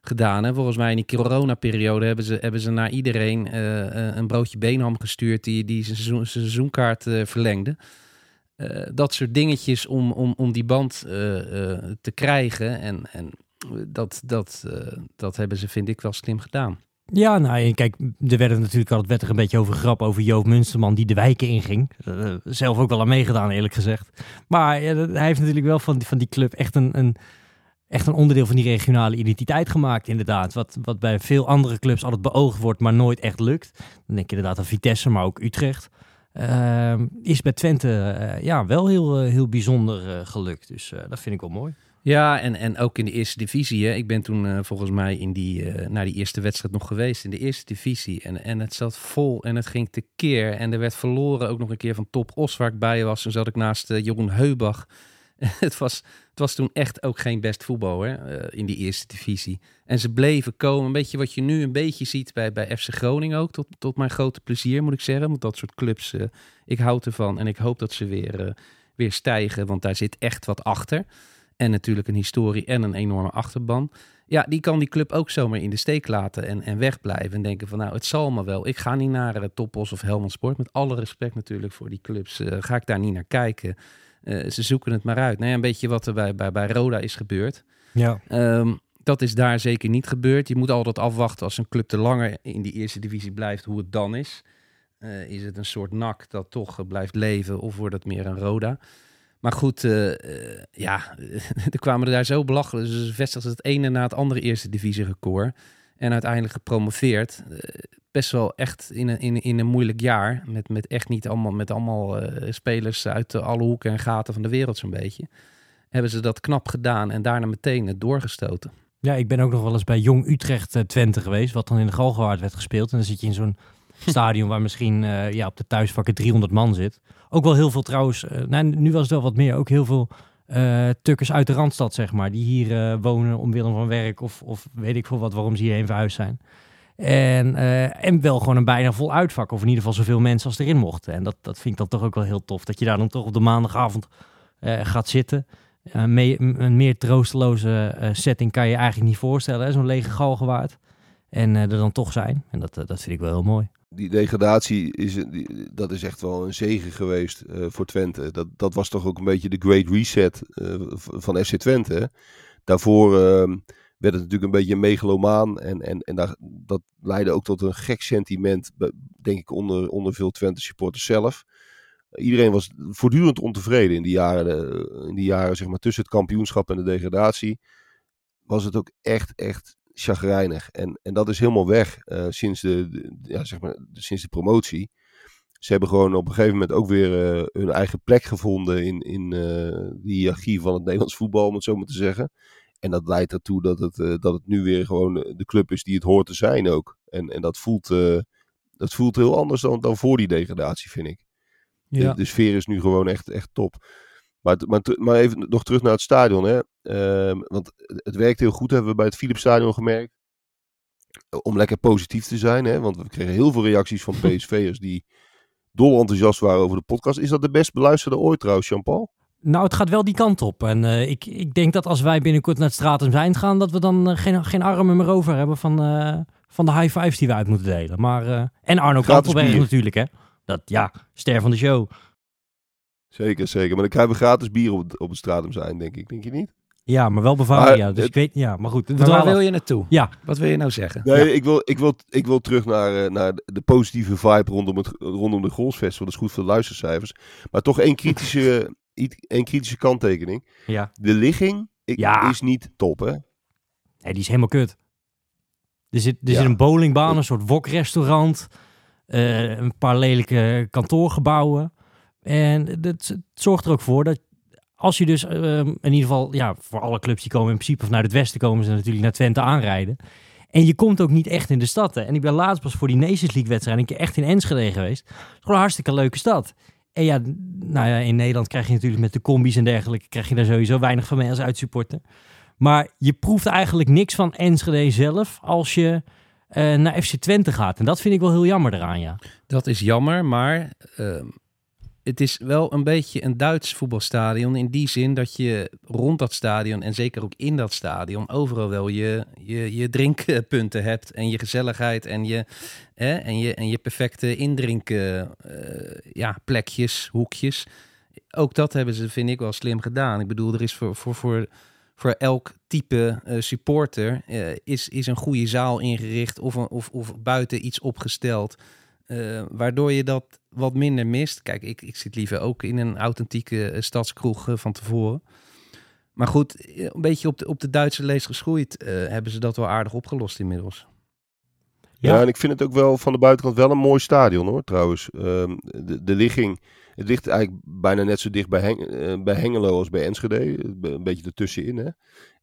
gedaan. Hè? Volgens mij in die coronaperiode hebben ze, hebben ze naar iedereen eh, eh, een broodje beenham gestuurd... die, die zijn seizoen, seizoenkaart verlengde. Dat soort dingetjes om, om, om die band te krijgen. En, en dat, dat, dat hebben ze, vind ik, wel slim gedaan. Ja, nou, kijk, er werd natuurlijk altijd er een beetje over grap over Joop Munsterman die de wijken inging. Eh, zelf ook wel aan meegedaan, eerlijk gezegd. Maar hij heeft natuurlijk wel van, van die club echt een, een, echt een onderdeel van die regionale identiteit gemaakt, inderdaad. Wat, wat bij veel andere clubs altijd beoogd wordt, maar nooit echt lukt. Dan denk je inderdaad aan Vitesse, maar ook Utrecht. Ehm, is bij Twente eh, ja, wel heel, eh, heel bijzonder gelukt. Dus dat vind ik wel mooi. Ja, en, en ook in de eerste divisie. Hè. Ik ben toen eh, volgens mij in die, eh, naar die eerste wedstrijd nog geweest. In de eerste divisie. En, en het zat vol en het ging tekeer. En er werd verloren ook nog een keer van Top Os waar ik bij was. Toen zat ik naast eh, Jeroen Heubach. het, was, het was toen echt ook geen best voetbal hè, in die eerste divisie. En ze bleven komen. Een beetje wat je nu een beetje ziet bij, bij FC Groningen ook. Tot, tot mijn grote plezier moet ik zeggen. Want dat soort clubs, ik houd ervan. En ik hoop dat ze weer, weer stijgen. Want daar zit echt wat achter. En natuurlijk een historie en een enorme achterban. Ja, die kan die club ook zomaar in de steek laten en, en wegblijven. En denken van nou, het zal me wel. Ik ga niet naar uh, Topos of Helmond Sport. Met alle respect natuurlijk voor die clubs. eh, ga ik daar niet naar kijken. Eh, ze zoeken het maar uit. Nou ja, een beetje wat er bij, bij, bij Roda is gebeurd. Ja. Ehm, dat is daar zeker niet gebeurd. Je moet altijd afwachten als een club te langer in die eerste divisie blijft, hoe het dan is. Is het een soort nak dat toch blijft leven of wordt het meer een Roda? Maar goed, eh, eh, ja, er kwamen er daar zo belachelijk. Dus ze vestigden het ene na het andere eerste divisie record. En uiteindelijk gepromoveerd. Eh, best wel echt in een, in, in een moeilijk jaar. Met, met echt niet allemaal, met allemaal spelers uit alle hoeken en gaten van de wereld zo'n beetje. Hebben ze dat knap gedaan en daarna meteen het doorgestoten. Ja, ik ben ook nog wel eens bij Jong Utrecht Twente geweest, wat dan in de Galgenwaard werd gespeeld. En dan zit je in zo'n stadion waar misschien eh, ja, op de thuisvakken 300 man zit. Ook wel heel veel trouwens, eh, nou, nu was het wel wat meer, ook heel veel eh tukkers uit de Randstad, zeg maar, die hier wonen omwille van werk of, of weet ik veel wat, waarom ze hierheen verhuisd zijn. En, en wel gewoon een bijna vol uitvak, of in ieder geval zoveel mensen als erin mochten. En dat, dat vind ik dan toch ook wel heel tof, dat je daar dan toch op de maandagavond gaat zitten. Uh, een meer troosteloze setting kan je eigenlijk niet voorstellen. Zo'n lege galgenwaard. En er dan toch zijn. En dat, dat vind ik wel heel mooi. Die degradatie, is, dat is echt wel een zegen geweest eh, voor Twente. Dat, dat was toch ook een beetje de great reset eh, van FC Twente. Daarvoor ehm, werd het natuurlijk een beetje megalomaan. En, en, en dat leidde ook tot een gek sentiment, denk ik, onder, onder veel Twente supporters zelf. Iedereen was voortdurend ontevreden in die jaren, in die jaren zeg maar, tussen het kampioenschap en de degradatie. Was het ook echt, echt chagrijnig. En, en dat is helemaal weg eh, sinds, de, de- ja, zeg maar, sinds de promotie. Ze hebben gewoon op een gegeven moment ook weer eh, hun eigen plek gevonden in, in eh, de hiërarchie van het Nederlands voetbal, om het zo maar te zeggen. En dat leidt ertoe dat het, dat het nu weer gewoon de club is die het hoort te zijn ook. En, en dat, voelt, dat voelt heel anders dan, dan voor die degradatie, vind ik. De, de sfeer is nu gewoon echt, echt top. Maar, maar, maar even nog terug naar het stadion. Hè? Ehm, want het werkt heel goed, hebben we bij het Philipsstadion gemerkt. Om lekker positief te zijn. Hè? Want we kregen heel veel reacties van PSV'ers die dol enthousiast waren over de podcast. Is dat de best beluisterde ooit trouwens, Jean-Paul? Nou, het gaat wel die kant op. En eh, ik, ik denk dat als wij binnenkort naar het Stratum Eind gaan... dat we dan eh, geen, geen armen meer over hebben van, eh, van de high fives die we uit moeten delen. Maar, en Arno Kantelberg natuurlijk, hè. Dat, ja, ster van de show. Zeker, zeker. Maar dan krijgen we gratis bier op het, op het stratum zijn, denk ik. Denk je niet? Ja, maar wel Bavaria. Maar dus het- ik weet, ja, maar goed. Maar waar wil je naartoe? Ja. Wat wil je nou zeggen? Nee, ik, wil, ik, wil, ik wil terug naar, eh, naar de positieve vibe rondom, het, rondom de Goalsfestival. Dat is goed voor de luistercijfers. Maar toch één kritische, iets- één kritische kanttekening. Ja. De ligging ik- Ja. is niet top, hè? Nee, die is helemaal kut. Er zit, er Ja. zit een bowlingbaan, een soort wokrestaurant, eh een paar lelijke kantoorgebouwen. En dat zorgt er ook voor dat als je dus eh, in ieder geval, ja, voor alle clubs die komen in principe vanuit het westen komen ze natuurlijk naar Twente aanrijden. En je komt ook niet echt in de stad. En ik ben laatst pas voor die Nations League wedstrijd een keer echt in Enschede geweest. Het is gewoon een hartstikke leuke stad. En ja, nou ja, in Nederland krijg je natuurlijk met de combi's en dergelijke, krijg je daar sowieso weinig van mee als uitsupporter. Maar je proeft eigenlijk niks van Enschede zelf als je eh, naar FC Twente gaat. En dat vind ik wel heel jammer eraan, ja. Dat is jammer, maar ehm, het is wel een beetje een Duits voetbalstadion. In die zin dat je rond dat stadion en zeker ook in dat stadion overal wel je, je, je drinkpunten hebt. En je gezelligheid en je, hè, en je, en je perfecte indrinken eh, ja, plekjes, hoekjes. Ook dat hebben ze, vind ik, wel slim gedaan. Ik bedoel, er is voor, voor, voor, voor elk type eh, supporter eh, is, is een goede zaal ingericht of, een, of, of buiten iets opgesteld. Eh, waardoor je dat wat minder mist. Kijk, ik, ik zit liever ook in een authentieke eh, stadskroeg eh, van tevoren. Maar goed, een beetje op de, op de Duitse lees geschoeid eh, hebben ze dat wel aardig opgelost inmiddels. Ja. Ja. en ik vind het ook wel van de buitenkant wel een mooi stadion hoor, trouwens. Ehm, de, de ligging, het ligt eigenlijk bijna net zo dicht bij, Heng- eh, bij Hengelo als bij Enschede. Een beetje ertussenin, hè.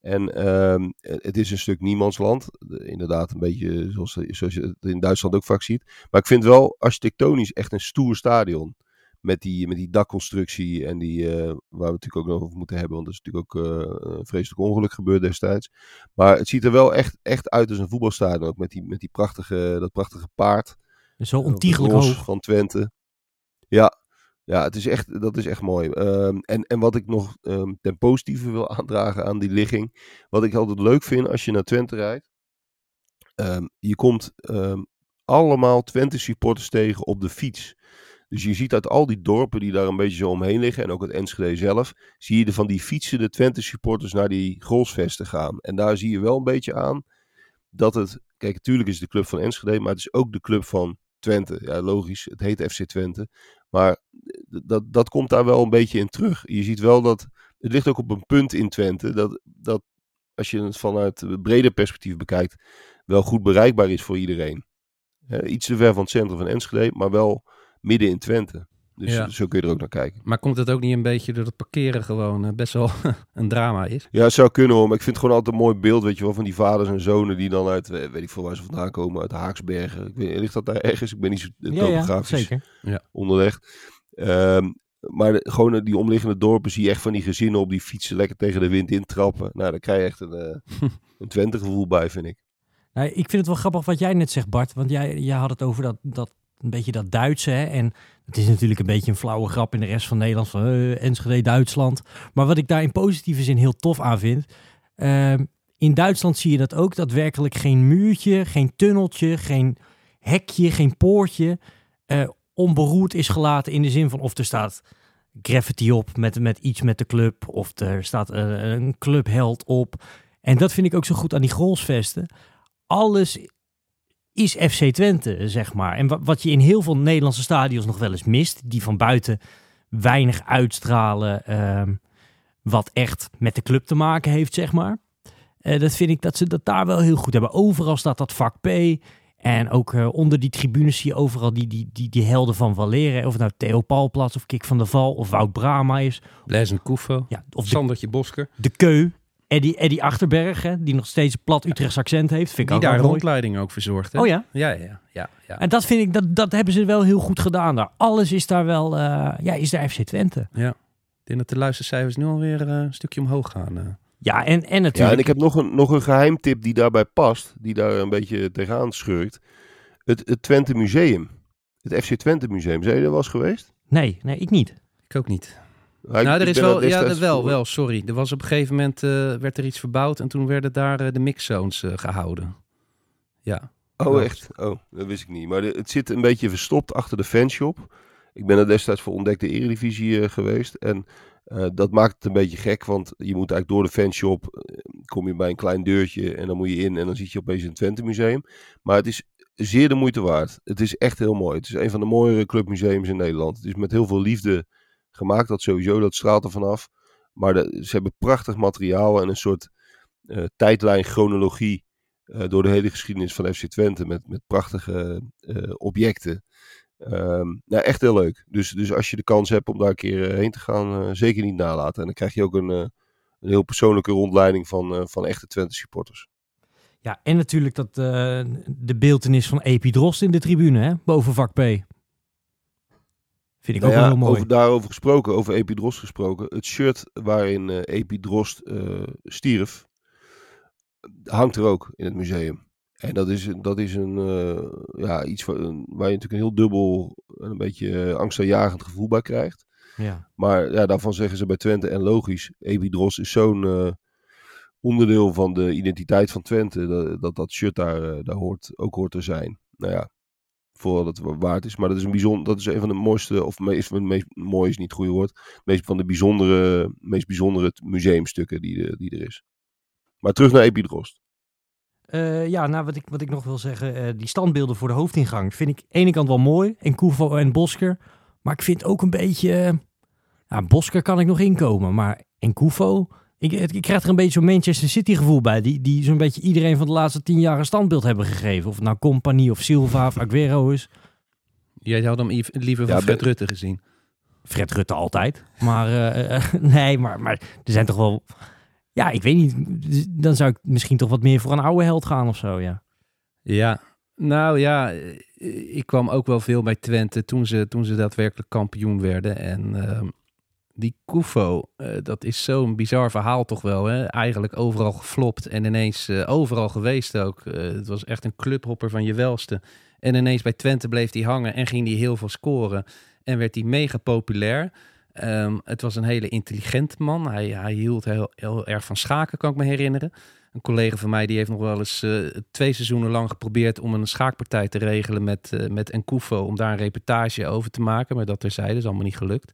En ehm, het is een stuk niemandsland. De- Inderdaad, een beetje zoals, zoals je het in Duitsland ook vaak ziet. Maar ik vind wel architectonisch echt een stoer stadion. Met die, met die dakconstructie en die, eh, waar we het natuurlijk ook nog over moeten hebben. Want er is natuurlijk ook eh, een vreselijk ongeluk gebeurd destijds. Maar het ziet er wel echt, echt uit als een voetbalstadion. Ook met, die, met die prachtige, dat prachtige paard. Zo ontiegelijk hoog. van Twente. Ja, ja het is echt, dat is echt mooi. Ehm, en, en wat ik nog ehm, ten positieve wil aandragen aan die ligging. Wat ik altijd leuk vind als je naar Twente rijdt. ehm, je komt allemaal Twente supporters tegen op de fiets. Dus je ziet uit al die dorpen die daar een beetje zo omheen liggen. En ook het Enschede zelf. Zie je er van die fietsende Twente supporters naar die goalsvesten gaan. En daar zie je wel een beetje aan dat het... Kijk, natuurlijk is het de club van Enschede. Maar het is ook de club van Twente. Ja, logisch. Het heet FC Twente. Maar dat, dat komt daar wel een beetje in terug. Je ziet wel dat... Het ligt ook op een punt in Twente. Dat, dat als je het vanuit een breder perspectief bekijkt... wel goed bereikbaar is voor iedereen. Iets te ver van het centrum van Enschede. Maar wel midden in Twente. Dus Ja. zo kun je er ook naar kijken. Maar komt het ook niet een beetje door het parkeren gewoon eh, best wel een drama is? Ja, het zou kunnen hoor. Maar ik vind het gewoon altijd een mooi beeld, weet je wel, van die vaders en zonen die dan uit, eh, weet ik veel waar ze vandaan komen, uit Haaksbergen. Ik weet, ligt dat daar ergens? Ik ben niet zo eh, Ja, ja, topografisch onderlegd. Ehm, maar de- gewoon die omliggende dorpen zie je echt van die gezinnen op die fietsen lekker tegen de wind intrappen. Nou, daar krijg je echt een, eh een Twente gevoel bij, vind ik. Nou, ik vind het wel grappig wat jij net zegt, Bart. Want jij, jij had het over dat, dat, een beetje dat Duitse. Hè? En het is natuurlijk een beetje een flauwe grap in de rest van Nederland. Van eh, Enschede, Duitsland. Maar wat ik daar in positieve zin heel tof aan vind. ehm, in Duitsland zie je dat ook. Daadwerkelijk geen muurtje, geen tunneltje, geen hekje, geen poortje. eh, onberoerd is gelaten in de zin van of er staat graffiti op met, met iets met de club. Of er staat eh, een clubheld op. En dat vind ik ook zo goed aan die goalsvesten alles is FC Twente, zeg maar. En wa- wat je in heel veel Nederlandse stadions nog wel eens mist, die van buiten weinig uitstralen, ehm, wat echt met de club te maken heeft, zeg maar. Eh, dat vind ik dat ze dat daar wel heel goed hebben. Overal staat dat vak P. En ook eh, onder die tribunes zie je overal die, die, die, die helden van Valeren. Of het nou Theo Paulplaats of Kik van der Val of Wout Brama is. Blaise Koefo, Ja, of de, Sandertje Bosker, de Keu. Eddie, Eddie Achterberg, hè, die nog steeds plat Utrechts accent heeft. Vind ik die ook daar rondleiding ook verzorgd. Hè? Oh ja? Ja, ja, ja. ja. En dat vind ik, dat, dat hebben ze wel heel goed gedaan daar. Alles is daar wel, eh, ja, is daar FC Twente. Ik denk dat de luistercijfers nu alweer eh, een stukje omhoog gaan. eh. Ja, en, en Ja, natuurlijk. en ik heb nog een, nog een geheimtip die daarbij past, die daar een beetje tegenaan schurkt. Het, het Twente Museum. Het FC Twente Museum. Zijn jullie er wel eens geweest? Nee, nee, ik niet. Ik ook niet. Nou, er is wel, ja, dat wel, wel, sorry. Er was op een gegeven moment, eh, werd er iets verbouwd en toen werden daar eh, de mixzones eh, gehouden. Ja. Oh, echt? Oh, dat wist ik niet. Maar de- het zit een beetje verstopt achter de fanshop. Ik ben er destijds voor ontdekte Eredivisie geweest. En dat maakt het een beetje gek, want je moet eigenlijk door de fanshop, kom je bij een klein deurtje en dan moet je in en dan zit je opeens in het Twente Museum. Maar het is zeer de moeite waard. Het is echt heel mooi. Het is een van de mooiere clubmuseums in Nederland. Het is met heel veel liefde gemaakt, dat sowieso, dat straalt er vanaf. Maar ze hebben prachtig materiaal en een soort eh, tijdlijn, chronologie eh, door de hele geschiedenis van FC Twente met, met prachtige eh, objecten. Ehm, nou, echt heel leuk. Dus, dus als je de kans hebt om daar een keer heen te gaan, zeker niet nalaten. En dan krijg je ook een, een heel persoonlijke rondleiding van, van echte Twente supporters. Ja, en natuurlijk dat, de beeltenis van Epi Drost in de tribune, hè, boven vak P. Vind ik Nou ook ja, wel heel mooi. over, daarover gesproken, over Epidrost gesproken. Het shirt waarin eh Epidrost eh stierf, hangt er ook in het museum. En dat is, dat is een, eh, ja, iets waar, waar je natuurlijk een heel dubbel, en een beetje angstaanjagend gevoel bij krijgt. Ja. Maar ja, daarvan zeggen ze bij Twente en logisch. Epidros is zo'n onderdeel van de identiteit van Twente. Dat dat, dat shirt daar, daar hoort, ook hoort te zijn. Nou ja, vooral dat het wa- waard is. Maar dat is, een bijzonder, dat is een van de mooiste, of meest, meest mooi is niet het goede woord. Meest van de bijzondere, meest bijzondere museumstukken die, die er is. Maar terug naar Epidrost. Eh, ja, nou, wat ik, wat ik nog wil zeggen, eh, die standbeelden voor de hoofdingang vind ik aan de ene kant wel mooi. En Koevo en Bosker. Maar ik vind ook een beetje... eh, ja, Bosker kan ik nog inkomen, maar en Koevo... Ik, ik, krijg er een beetje zo'n Manchester City gevoel bij. Die, die zo'n beetje iedereen van de laatste tien jaar een standbeeld hebben gegeven. Of het nou Compagnie of Silva of Aguero is. Jij had hem liever van Ja, Fred Rutte gezien. Fred Rutte altijd. Maar eh, eh, nee, maar, maar er zijn toch wel... Ja, ik weet niet. Dan zou ik misschien toch wat meer voor een oude held gaan of zo, ja. Ja, nou ja, eh, ik kwam ook wel veel bij Twente toen ze, toen ze daadwerkelijk kampioen werden. En ehm, die Koufo, eh, dat is zo'n bizar verhaal toch wel. Hè? Eigenlijk overal geflopt en ineens eh, overal geweest ook. Eh, het was echt een clubhopper van je welste. En ineens bij Twente bleef hij hangen en ging hij heel veel scoren. En werd hij mega populair. Ehm, het was een hele intelligente man. Hij, hij hield heel, erg van schaken, kan ik me herinneren. Een collega van mij die heeft nog wel eens twee seizoenen lang geprobeerd om een schaakpartij te regelen met, met Enkufo. Om daar een reportage over te maken. Maar dat terzijde is allemaal niet gelukt.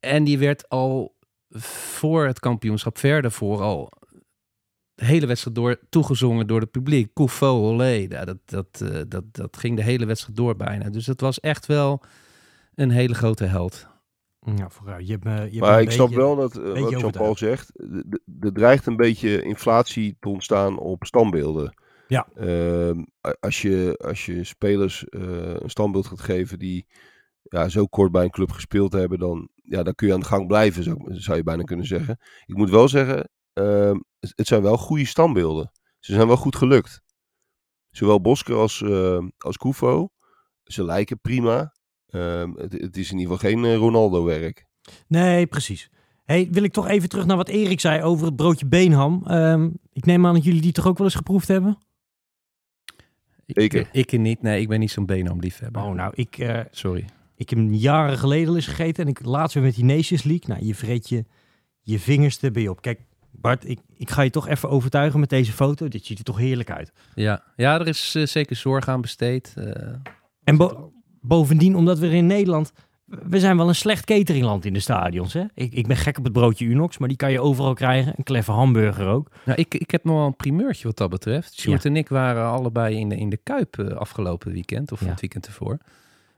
En die werd al voor het kampioenschap verder voor al de hele wedstrijd door toegezongen door het publiek. Kufo, olé. Ja, dat, dat, eh, dat, dat ging de hele wedstrijd door bijna. Dus het was echt wel een hele grote held. Ja, vooruit. Je hebt me, je hebt me Maar ik snap beetje- wel dat, eh, wat Jean-Paul zegt. Er dreigt een beetje inflatie te ontstaan op standbeelden. Ja. Ehm, als, je, als je spelers eh, een standbeeld gaat geven die ja, zo kort bij een club gespeeld hebben, dan, ja, dan kun je aan de gang blijven, zou, ik- zou je bijna kunnen zeggen. Ik moet wel zeggen, ehm, het, het zijn wel goede standbeelden. Ze zijn wel goed gelukt. Zowel Bosker als, eh als Koufo. Ze lijken prima. Ehm, het, het is in ieder geval geen eh, Ronaldo-werk. Nee, precies. Hey, wil ik toch even terug naar wat Erik zei over het broodje beenham. Ehm, ik neem aan dat jullie die toch ook wel eens geproefd hebben? Ik, Zeker. ik niet. Nee, ik ben niet zo'n beenhamliefhebber. Oh, nou, ik, eh, Sorry. Ik heb hem jaren geleden al eens gegeten. En ik laatst weer met die Nations League. Nou, je vreet je, je vingers er bij op. Kijk, Bart, ik, ik ga je toch even overtuigen met deze foto. Dit ziet er toch heerlijk uit. Ja, ja er is eh, zeker zorg aan besteed. Eh, En bo- bovendien, omdat we in Nederland... We zijn wel een slecht cateringland in de stadions. Hè? Ik, ik ben gek op het broodje Unox, maar die kan je overal krijgen. Een kleffe hamburger ook. Nou, ik, ik heb nog wel een primeurtje wat dat betreft. Sjoerd en ik waren allebei in de, in de Kuip eh, afgelopen weekend, of Ja. het weekend ervoor.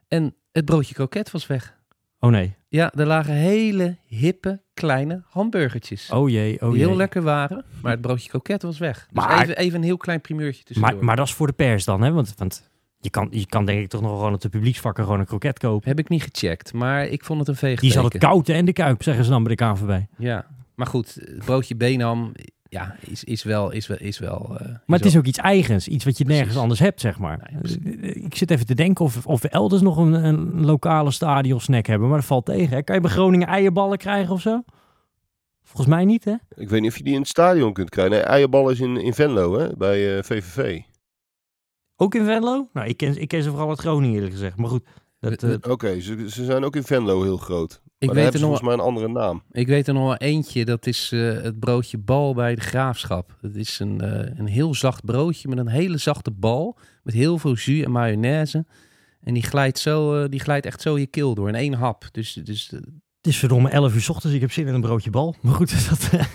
En het broodje kroket was weg. Oh nee. Ja, er lagen hele hippe kleine hamburgertjes. Oh jee, oh die jee. heel lekker waren, maar het broodje kroket was weg. Dus Maar- even, even een heel klein primeurtje tussendoor. Maar, maar dat is voor de pers dan, hè? Want, want je, kan, je kan denk ik toch nog gewoon op de publieksvakken gewoon een kroket kopen. Heb ik niet gecheckt, maar ik vond het een Die veegteken. zal het koud en de kuip, zeggen ze dan bij de KNVB. Ja, maar goed, het broodje Benham ja, is, is wel... Is wel, is wel eh, Maar het is ook iets eigens, iets wat je nergens Precies. anders hebt, zeg maar. Nee, precies. ik zit even te denken of, of we elders nog een, een lokale stadionsnack hebben, maar dat valt tegen. Hè? Kan je bij Groningen eierballen krijgen of zo? Volgens mij niet, hè? Ik weet niet of je die in het stadion kunt krijgen. Nee, eierbal is in, in Venlo, hè, bij eh, VVV. Ook in Venlo? Nou, ik ken, ik ken ze vooral uit Groningen eerlijk gezegd. Maar goed, eh, Oké, ze, ze zijn ook in Venlo heel groot. Ik weet, er nog, volgens mij een andere naam. ik weet er nog wel eentje, dat is eh, het broodje bal bij de graafschap. Het is een, eh, een heel zacht broodje met een hele zachte bal. Met heel veel jus en mayonaise. En die glijdt, zo, eh, die glijdt echt zo je keel door in één hap. Dus, dus het is verdomme 11 uur 's ochtends, ik heb zin in een broodje bal. Maar goed, dat, eh,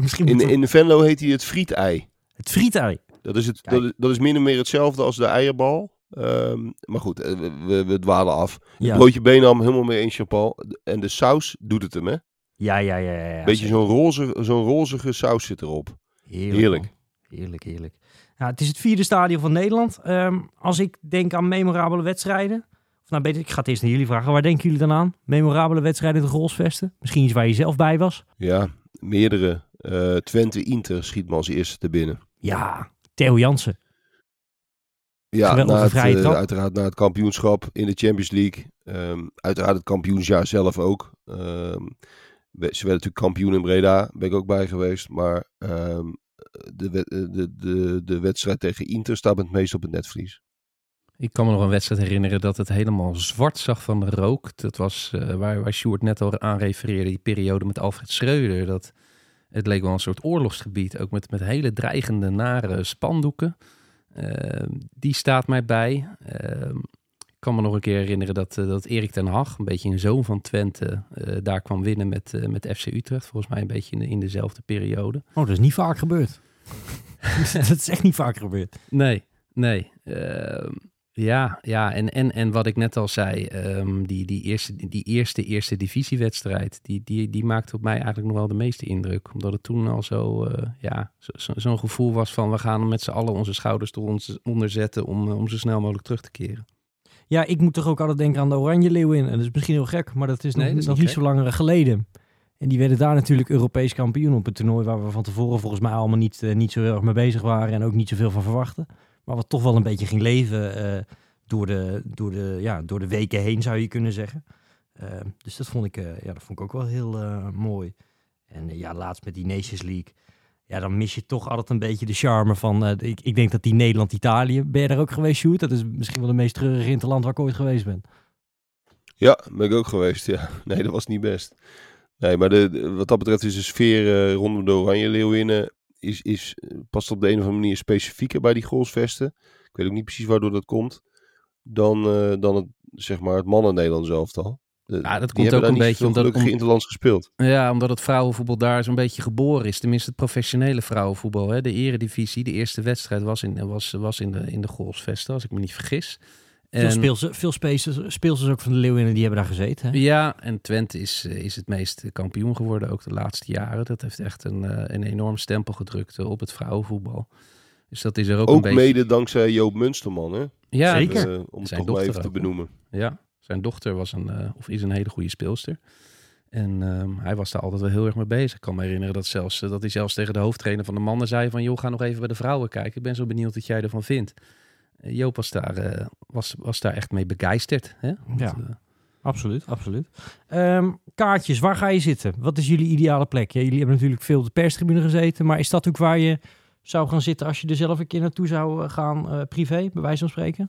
misschien In, in Venlo heet hij het frietei. het frietei. Dat is, het, dat, is, dat is min of meer hetzelfde als de eierbal. Ehm, maar goed, eh, we, we, dwalen af. Ja. Broodje Benham, helemaal mee eens, Jean-Paul. En de saus doet het hem, hè? Ja, ja, ja. ja, ja Beetje zo'n roze, zo'n rozige saus zit erop. Heerlijk. Heerlijk. Heerlijk, het is het vierde stadion van Nederland. Ehm, als ik denk aan memorabele wedstrijden. Of nou, beter, ik ga het eerst naar jullie vragen. Waar denken jullie dan aan? Memorabele wedstrijden in de Golsvesten? Misschien iets waar je zelf bij was? Ja, meerdere. Eh, Twente Inter schiet me als eerste te binnen. Ja, Theo Jansen. Ja, Geweldige na het, vrije eh, trap. uiteraard na het kampioenschap in de Champions League. Ehm, uiteraard het kampioensjaar zelf ook. Ehm, we- ze werden natuurlijk kampioen in Breda, ben ik ook bij geweest. Maar ehm, de, eh, de, de, de wedstrijd tegen Inter staat het meest op het netvlies. Ik kan me nog een wedstrijd herinneren dat het helemaal zwart zag van de rook. Dat was eh, waar, waar Sjoerd net al aan refereerde, die periode met Alfred Schreuder. Dat, het leek wel een soort oorlogsgebied, ook met, met hele dreigende, nare spandoeken. Eh, die staat mij bij. Eh, ik kan me nog een keer herinneren dat, eh, dat Erik ten Hag, een beetje een zoon van Twente, eh, daar kwam winnen met, eh, met FC Utrecht. Volgens mij een beetje in, de- in dezelfde periode. Oh, dat is niet vaak gebeurd. dat is echt niet vaak gebeurd. Nee, nee. Ehm, ja, ja. En, en, en wat ik net al zei, ehm, die, die, eerste, die eerste, eerste divisiewedstrijd, die, die, die maakte op mij eigenlijk nog wel de meeste indruk. Omdat het toen al zo, eh, ja, zo- zo- zo'n gevoel was van we gaan met z'n allen onze schouders eronder zetten om, eh, om zo snel mogelijk terug te keren. Ja, ik moet toch ook altijd denken aan de Oranje Leeuwin. En dat is misschien heel gek, maar dat is nog, Nee, dat is nog niet niet zo lang geleden. En die werden daar natuurlijk Europees kampioen op een toernooi waar we van tevoren volgens mij allemaal niet, eh, niet zo heel erg mee bezig waren en ook niet zoveel van verwachten. Maar wat toch wel een beetje ging leven eh, door, de, door, de, ja, door de weken heen, zou je kunnen zeggen. Eh, dus dat vond, ik, eh, ja, dat vond ik ook wel heel eh, mooi. En ja, laatst met die Nations League. Ja, dan mis je toch altijd een beetje de charme van... ik, ik denk dat die Nederland-Italië... Ben je daar ook geweest, Sjoerd? Dat is misschien wel de meest treurige interland waar ik ooit geweest ben. Ja, ben ik ook geweest. Ja. Nee, dat was niet best. Nee, maar de, wat dat betreft is de sfeer eh, rondom de Oranje Leeuwinnen is, is, eh, past op de een of andere manier specifieker bij die goalsvesten. Ik weet ook niet precies waardoor dat komt. Dan, eh, dan het, zeg maar, het mannen Nederlands elftal. De, Ja, dat die komt ook een beetje omdat- om- interlands gespeeld. Ja, omdat het vrouwenvoetbal daar zo'n beetje geboren is. Tenminste, het professionele vrouwenvoetbal. Hè. De eredivisie, de eerste wedstrijd was in, was, was in de, in de Golfsvesten, als ik me niet vergis. Veel, En- speelsters, veel speelsters, ook van de Leeuwinnen, die hebben daar gezeten. Hè? Ja, en Twente is, eh, is het meest kampioen geworden, ook de laatste jaren. Dat heeft echt een, eh, een enorm stempel gedrukt eh, op het vrouwenvoetbal. Dus dat is er ook, een Ook beetje... mede dankzij Joop Munsterman, hè? Ja, Zeker. Om het Zijn toch maar even te ook, benoemen. Ja, zijn dochter was een, eh, of is een hele goede speelster. En ehm, hij was daar altijd wel heel erg mee bezig. Ik kan me herinneren dat, zelfs, dat hij zelfs tegen de hoofdtrainer van de mannen zei van... joh, ga nog even bij de vrouwen kijken. Ik ben zo benieuwd wat jij ervan vindt. Eh, Joop was daar, eh, was, was daar echt mee begeisterd. Hè? Want, Ja. eh, Absoluut, absoluut. Ehm, kaartjes, waar ga je zitten? Wat is jullie ideale plek? Ja, jullie hebben natuurlijk veel op de perstribune gezeten, maar is dat ook waar je zou gaan zitten als je er zelf een keer naartoe zou gaan, privé, bij wijze van spreken?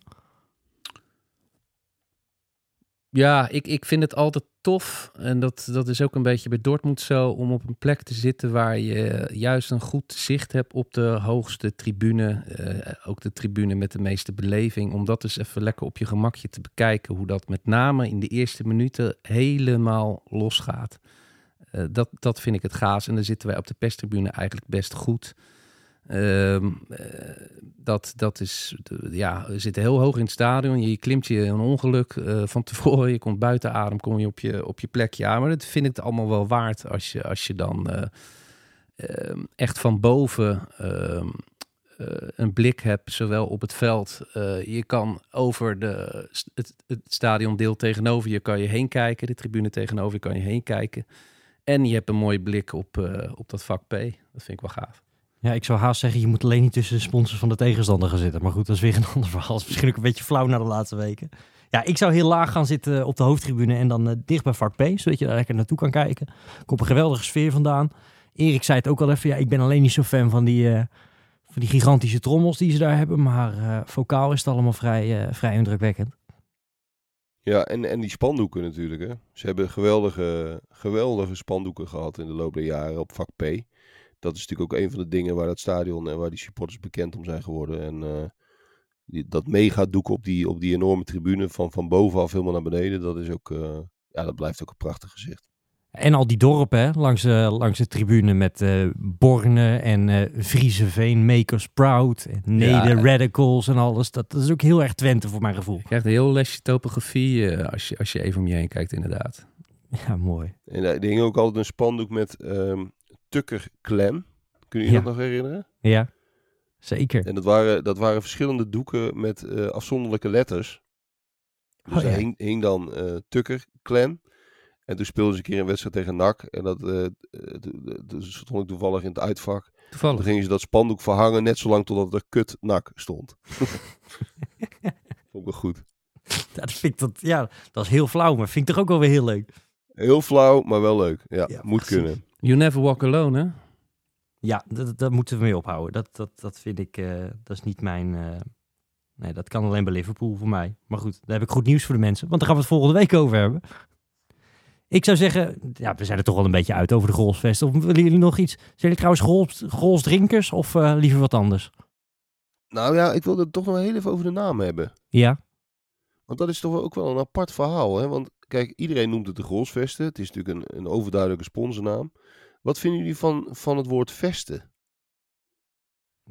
Ja, ik, ik vind het altijd tof. En dat, dat is ook een beetje bij Dortmund zo. Om op een plek te zitten waar je juist een goed zicht hebt op de hoogste tribune. eh, ook de tribune met de meeste beleving. Om dat dus even lekker op je gemakje te bekijken. Hoe dat met name in de eerste minuten helemaal losgaat. Eh, dat, dat vind ik het gaas. En dan zitten wij op de perstribune eigenlijk best goed. Ehm, eh, dat, dat is, ja, zitten heel hoog in het stadion. Je klimt je een ongeluk eh, van tevoren. Je komt buiten adem, kom je op je, op je plekje aan. Maar dat vind ik het allemaal wel waard als je, als je dan eh, ehm, echt van boven ehm, eh, een blik hebt, zowel op het veld. je kan over de, het, het stadiondeel tegenover je kan je heen kijken. De tribune tegenover je kan je heen kijken. En je hebt een mooie blik op, op dat vak P. Dat vind ik wel gaaf. Ja, ik zou haast zeggen, je moet alleen niet tussen de sponsors van de tegenstander gaan zitten. Maar goed, dat is weer een ander verhaal. Dat is misschien ook een beetje flauw na de laatste weken. Ja, ik zou heel laag gaan zitten op de hoofdtribune en dan eh, dicht bij vak P, zodat je daar lekker naartoe kan kijken. Komt een geweldige sfeer vandaan. Erik zei het ook al even, ja, ik ben alleen niet zo fan van die, eh, van die gigantische trommels die ze daar hebben. Maar eh vocaal is het allemaal vrij, vrij indrukwekkend. Ja, en, en die spandoeken natuurlijk. Hè. Ze hebben geweldige, geweldige spandoeken gehad in de loop der jaren op vak P. Dat is natuurlijk ook een van de dingen waar het stadion en waar die supporters bekend om zijn geworden. En eh, die, dat megadoek op die, op die enorme tribune van, van bovenaf helemaal naar beneden, dat is ook, eh, ja, dat blijft ook een prachtig gezicht. En al die dorpen hè, langs, de, langs de tribune met eh Borne en eh Vriezeveen, Makers Proud, en Neder, Ja. Radicals en alles. Dat, dat is ook heel erg Twente voor mijn gevoel. Je krijgt een heel lesje topografie eh, als, je, als je even om je heen kijkt, inderdaad. Ja, mooi. En eh, er hing ook altijd een spandoek met ehm Tukker Clan. Kun je je Ja. dat nog herinneren? Ja, zeker. En dat waren, dat waren verschillende doeken met eh, afzonderlijke letters. Dus Oh, daar hing, hing dan eh Tukker Clan. En toen speelden ze een keer een wedstrijd tegen NAC. En dat eh, eh, toen- toen stond ik toevallig in het uitvak. Toevallig. gingen ze dat spandoek verhangen net zolang totdat er kut NAC stond. Vond ik wel goed. dat vind ik dat, ja, dat is heel flauw, maar vind ik toch ook wel weer heel leuk. Heel flauw, maar wel leuk. Ja, Ja, moet precies. kunnen. You never walk alone, hè? Ja, dat, dat moeten we mee ophouden. Dat, dat, dat vind ik, eh, dat is niet mijn... eh, nee, dat kan alleen bij Liverpool voor mij. Maar goed, daar heb ik goed nieuws voor de mensen. Want daar gaan we het volgende week over hebben. Ik zou zeggen, ja, we zijn er toch wel een beetje uit over de golfsvesten. Of willen jullie nog iets? Zijn jullie trouwens golf, golfsdrinkers of eh, liever wat anders? Nou ja, ik wilde het toch nog heel even over de naam hebben. Ja, Want dat is toch ook wel een apart verhaal. Hè? Want kijk, iedereen noemt het de Grolsvesten. Het is natuurlijk een, een overduidelijke sponsornaam. Wat vinden jullie van, van het woord vesten?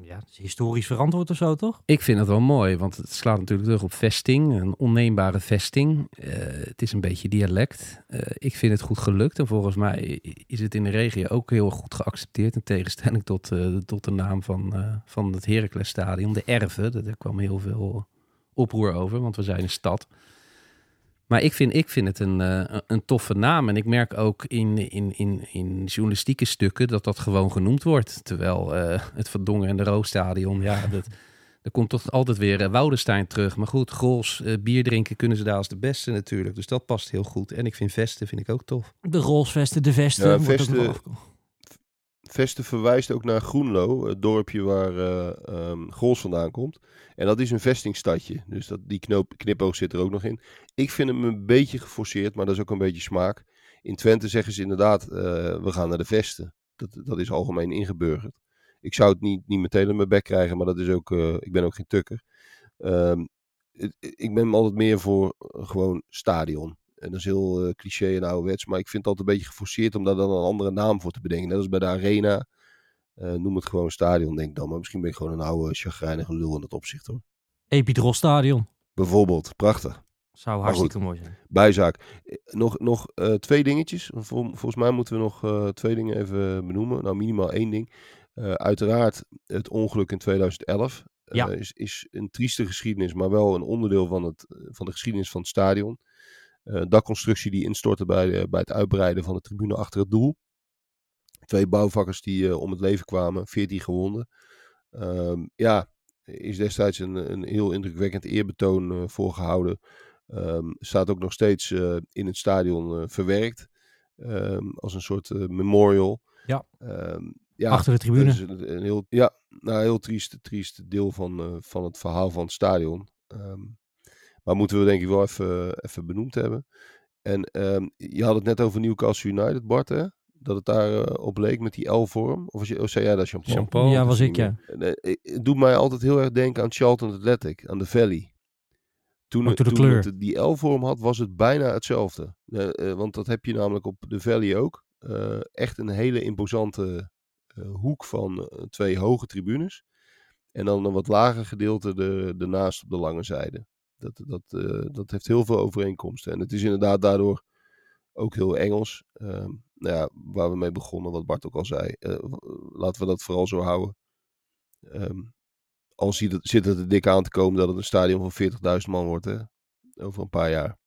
ja het is historisch verantwoord of zo, toch? Ik vind het wel mooi, want het slaat natuurlijk terug op vesting, een onneembare vesting. Eh, het is een beetje dialect. Eh, ik vind het goed gelukt en volgens mij is het in de regio ook heel goed geaccepteerd. In tegenstelling tot, eh, tot de naam van, eh, van het Heraclesstadion, de Erven. Daar kwam heel veel oproer over, want we zijn een stad. Maar ik vind, ik vind het een, eh, een toffe naam. En ik merk ook in, in, in, in journalistieke stukken dat dat gewoon genoemd wordt. Terwijl eh, het Van Dongen en de Roostadion, ja, dat, er komt toch altijd weer uh, Woudenstein terug. Maar goed, Grols, eh, bier drinken kunnen ze daar als de beste natuurlijk. Dus dat past heel goed. En ik vind vesten vind ik ook tof. De rolsvesten, de vesten. Ja, wordt ook vesten- Vesten verwijst ook naar Groenlo, het dorpje waar ehm, Grols vandaan komt. En dat is een vestingstadje. Dus dat, die knoop, knipoog zit er ook nog in. Ik vind hem een beetje geforceerd, maar dat is ook een beetje smaak. In Twente zeggen ze inderdaad, eh, we gaan naar de vesten. Dat, dat is algemeen ingeburgerd. Ik zou het niet, niet meteen in mijn bek krijgen, maar dat is ook, eh, ik ben ook geen tukker. Ehm, ik ben altijd meer voor gewoon stadion. En dat is heel eh, cliché en ouderwets, maar ik vind het altijd een beetje geforceerd om daar dan een andere naam voor te bedenken. Net als bij de Arena. Eh, noem het gewoon stadion, denk ik dan. Maar misschien ben ik gewoon een oude, chagrijnige lul in dat opzicht hoor. Epidrosstadion. Bijvoorbeeld, prachtig. Zou hartstikke mooi zijn. Bijzaak. Eh, Nog, nog twee dingetjes. Vol- volgens mij moeten we nog twee dingen even benoemen. Nou, minimaal één ding. Uiteraard, het ongeluk in 2011 eh, Ja. is, is een trieste geschiedenis, maar wel een onderdeel van, het, van de geschiedenis van het stadion. Eh dakconstructie die instortte bij, de- bij het uitbreiden van de tribune achter het doel. Twee bouwvakkers die eh, om het leven kwamen, 14 gewonden. Ehm, ja, is destijds een, een heel indrukwekkend eerbetoon eh, voorgehouden. Ehm, staat ook nog steeds eh, in het stadion eh, verwerkt. Ehm, als een soort eh, memorial. Ja. Ja, Achter de tribune. dat is een, een heel, ja, nou, een heel triest, triest deel van, eh, van het verhaal van het stadion. Maar moeten we denk ik wel even, even benoemd hebben. En ehm, je had het net over Newcastle United, Bart, hè? Dat het daar eh, op leek met die L-vorm. Of, was je, of zei jij dat, Jean-Paul? Jean-Paul, ja, was ik, ja. Eh, Het doet mij altijd heel erg denken aan Charlton Athletic, aan de Valley. Toen, het- toen kleur. het die L-vorm had, was het bijna hetzelfde. Eh, eh, want dat heb je namelijk op de Valley ook. Eh, echt een hele imposante eh, hoek van eh, twee hoge tribunes. En dan een wat lager gedeelte er- ernaast op de lange zijde. Dat, dat, eh, dat heeft heel veel overeenkomsten. En het is inderdaad daardoor ook heel Engels. Ehm, nou ja, waar we mee begonnen, wat Bart ook al zei. Eh, laten we dat vooral zo houden. Ehm, al ziet het, zit het er dik aan te komen dat het een stadion van 40.000 man wordt. Hè? Over een paar jaar.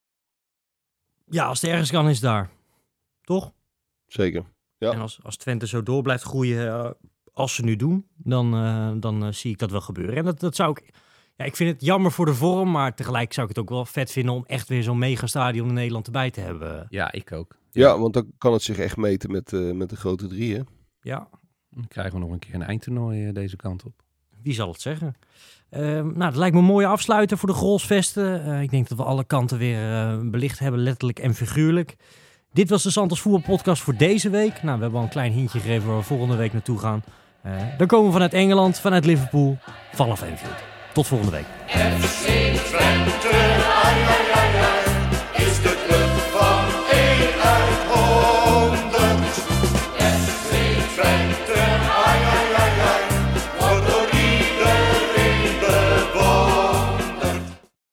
Ja, als het ergens kan, is daar. Toch? Zeker. Ja. En als, als Twente zo door blijft groeien eh, als ze nu doen, dan, dan zie ik dat wel gebeuren. En dat, dat zou ik... Ja, ik vind het jammer voor de vorm, maar tegelijk zou ik het ook wel vet vinden om echt weer zo'n megastadion in Nederland erbij te hebben. Ja, ik ook. Ja, want dan kan het zich echt meten met, eh, met de grote drie. Hè? Ja, Dan krijgen we nog een keer een eindtoernooi eh, deze kant op. wie zal het zeggen? Ehm, nou, dat lijkt me een mooie afsluiter voor de Grolsvesten. Eh, ik denk dat we alle kanten weer eh, belicht hebben, letterlijk en figuurlijk. Dit was de Santos Voetbal Podcast voor deze week. Nou, we hebben al een klein hintje gegeven waar we volgende week naartoe gaan. Eh, dan komen we vanuit Engeland, vanuit Liverpool, vanaf Enfield. Tot volgende week.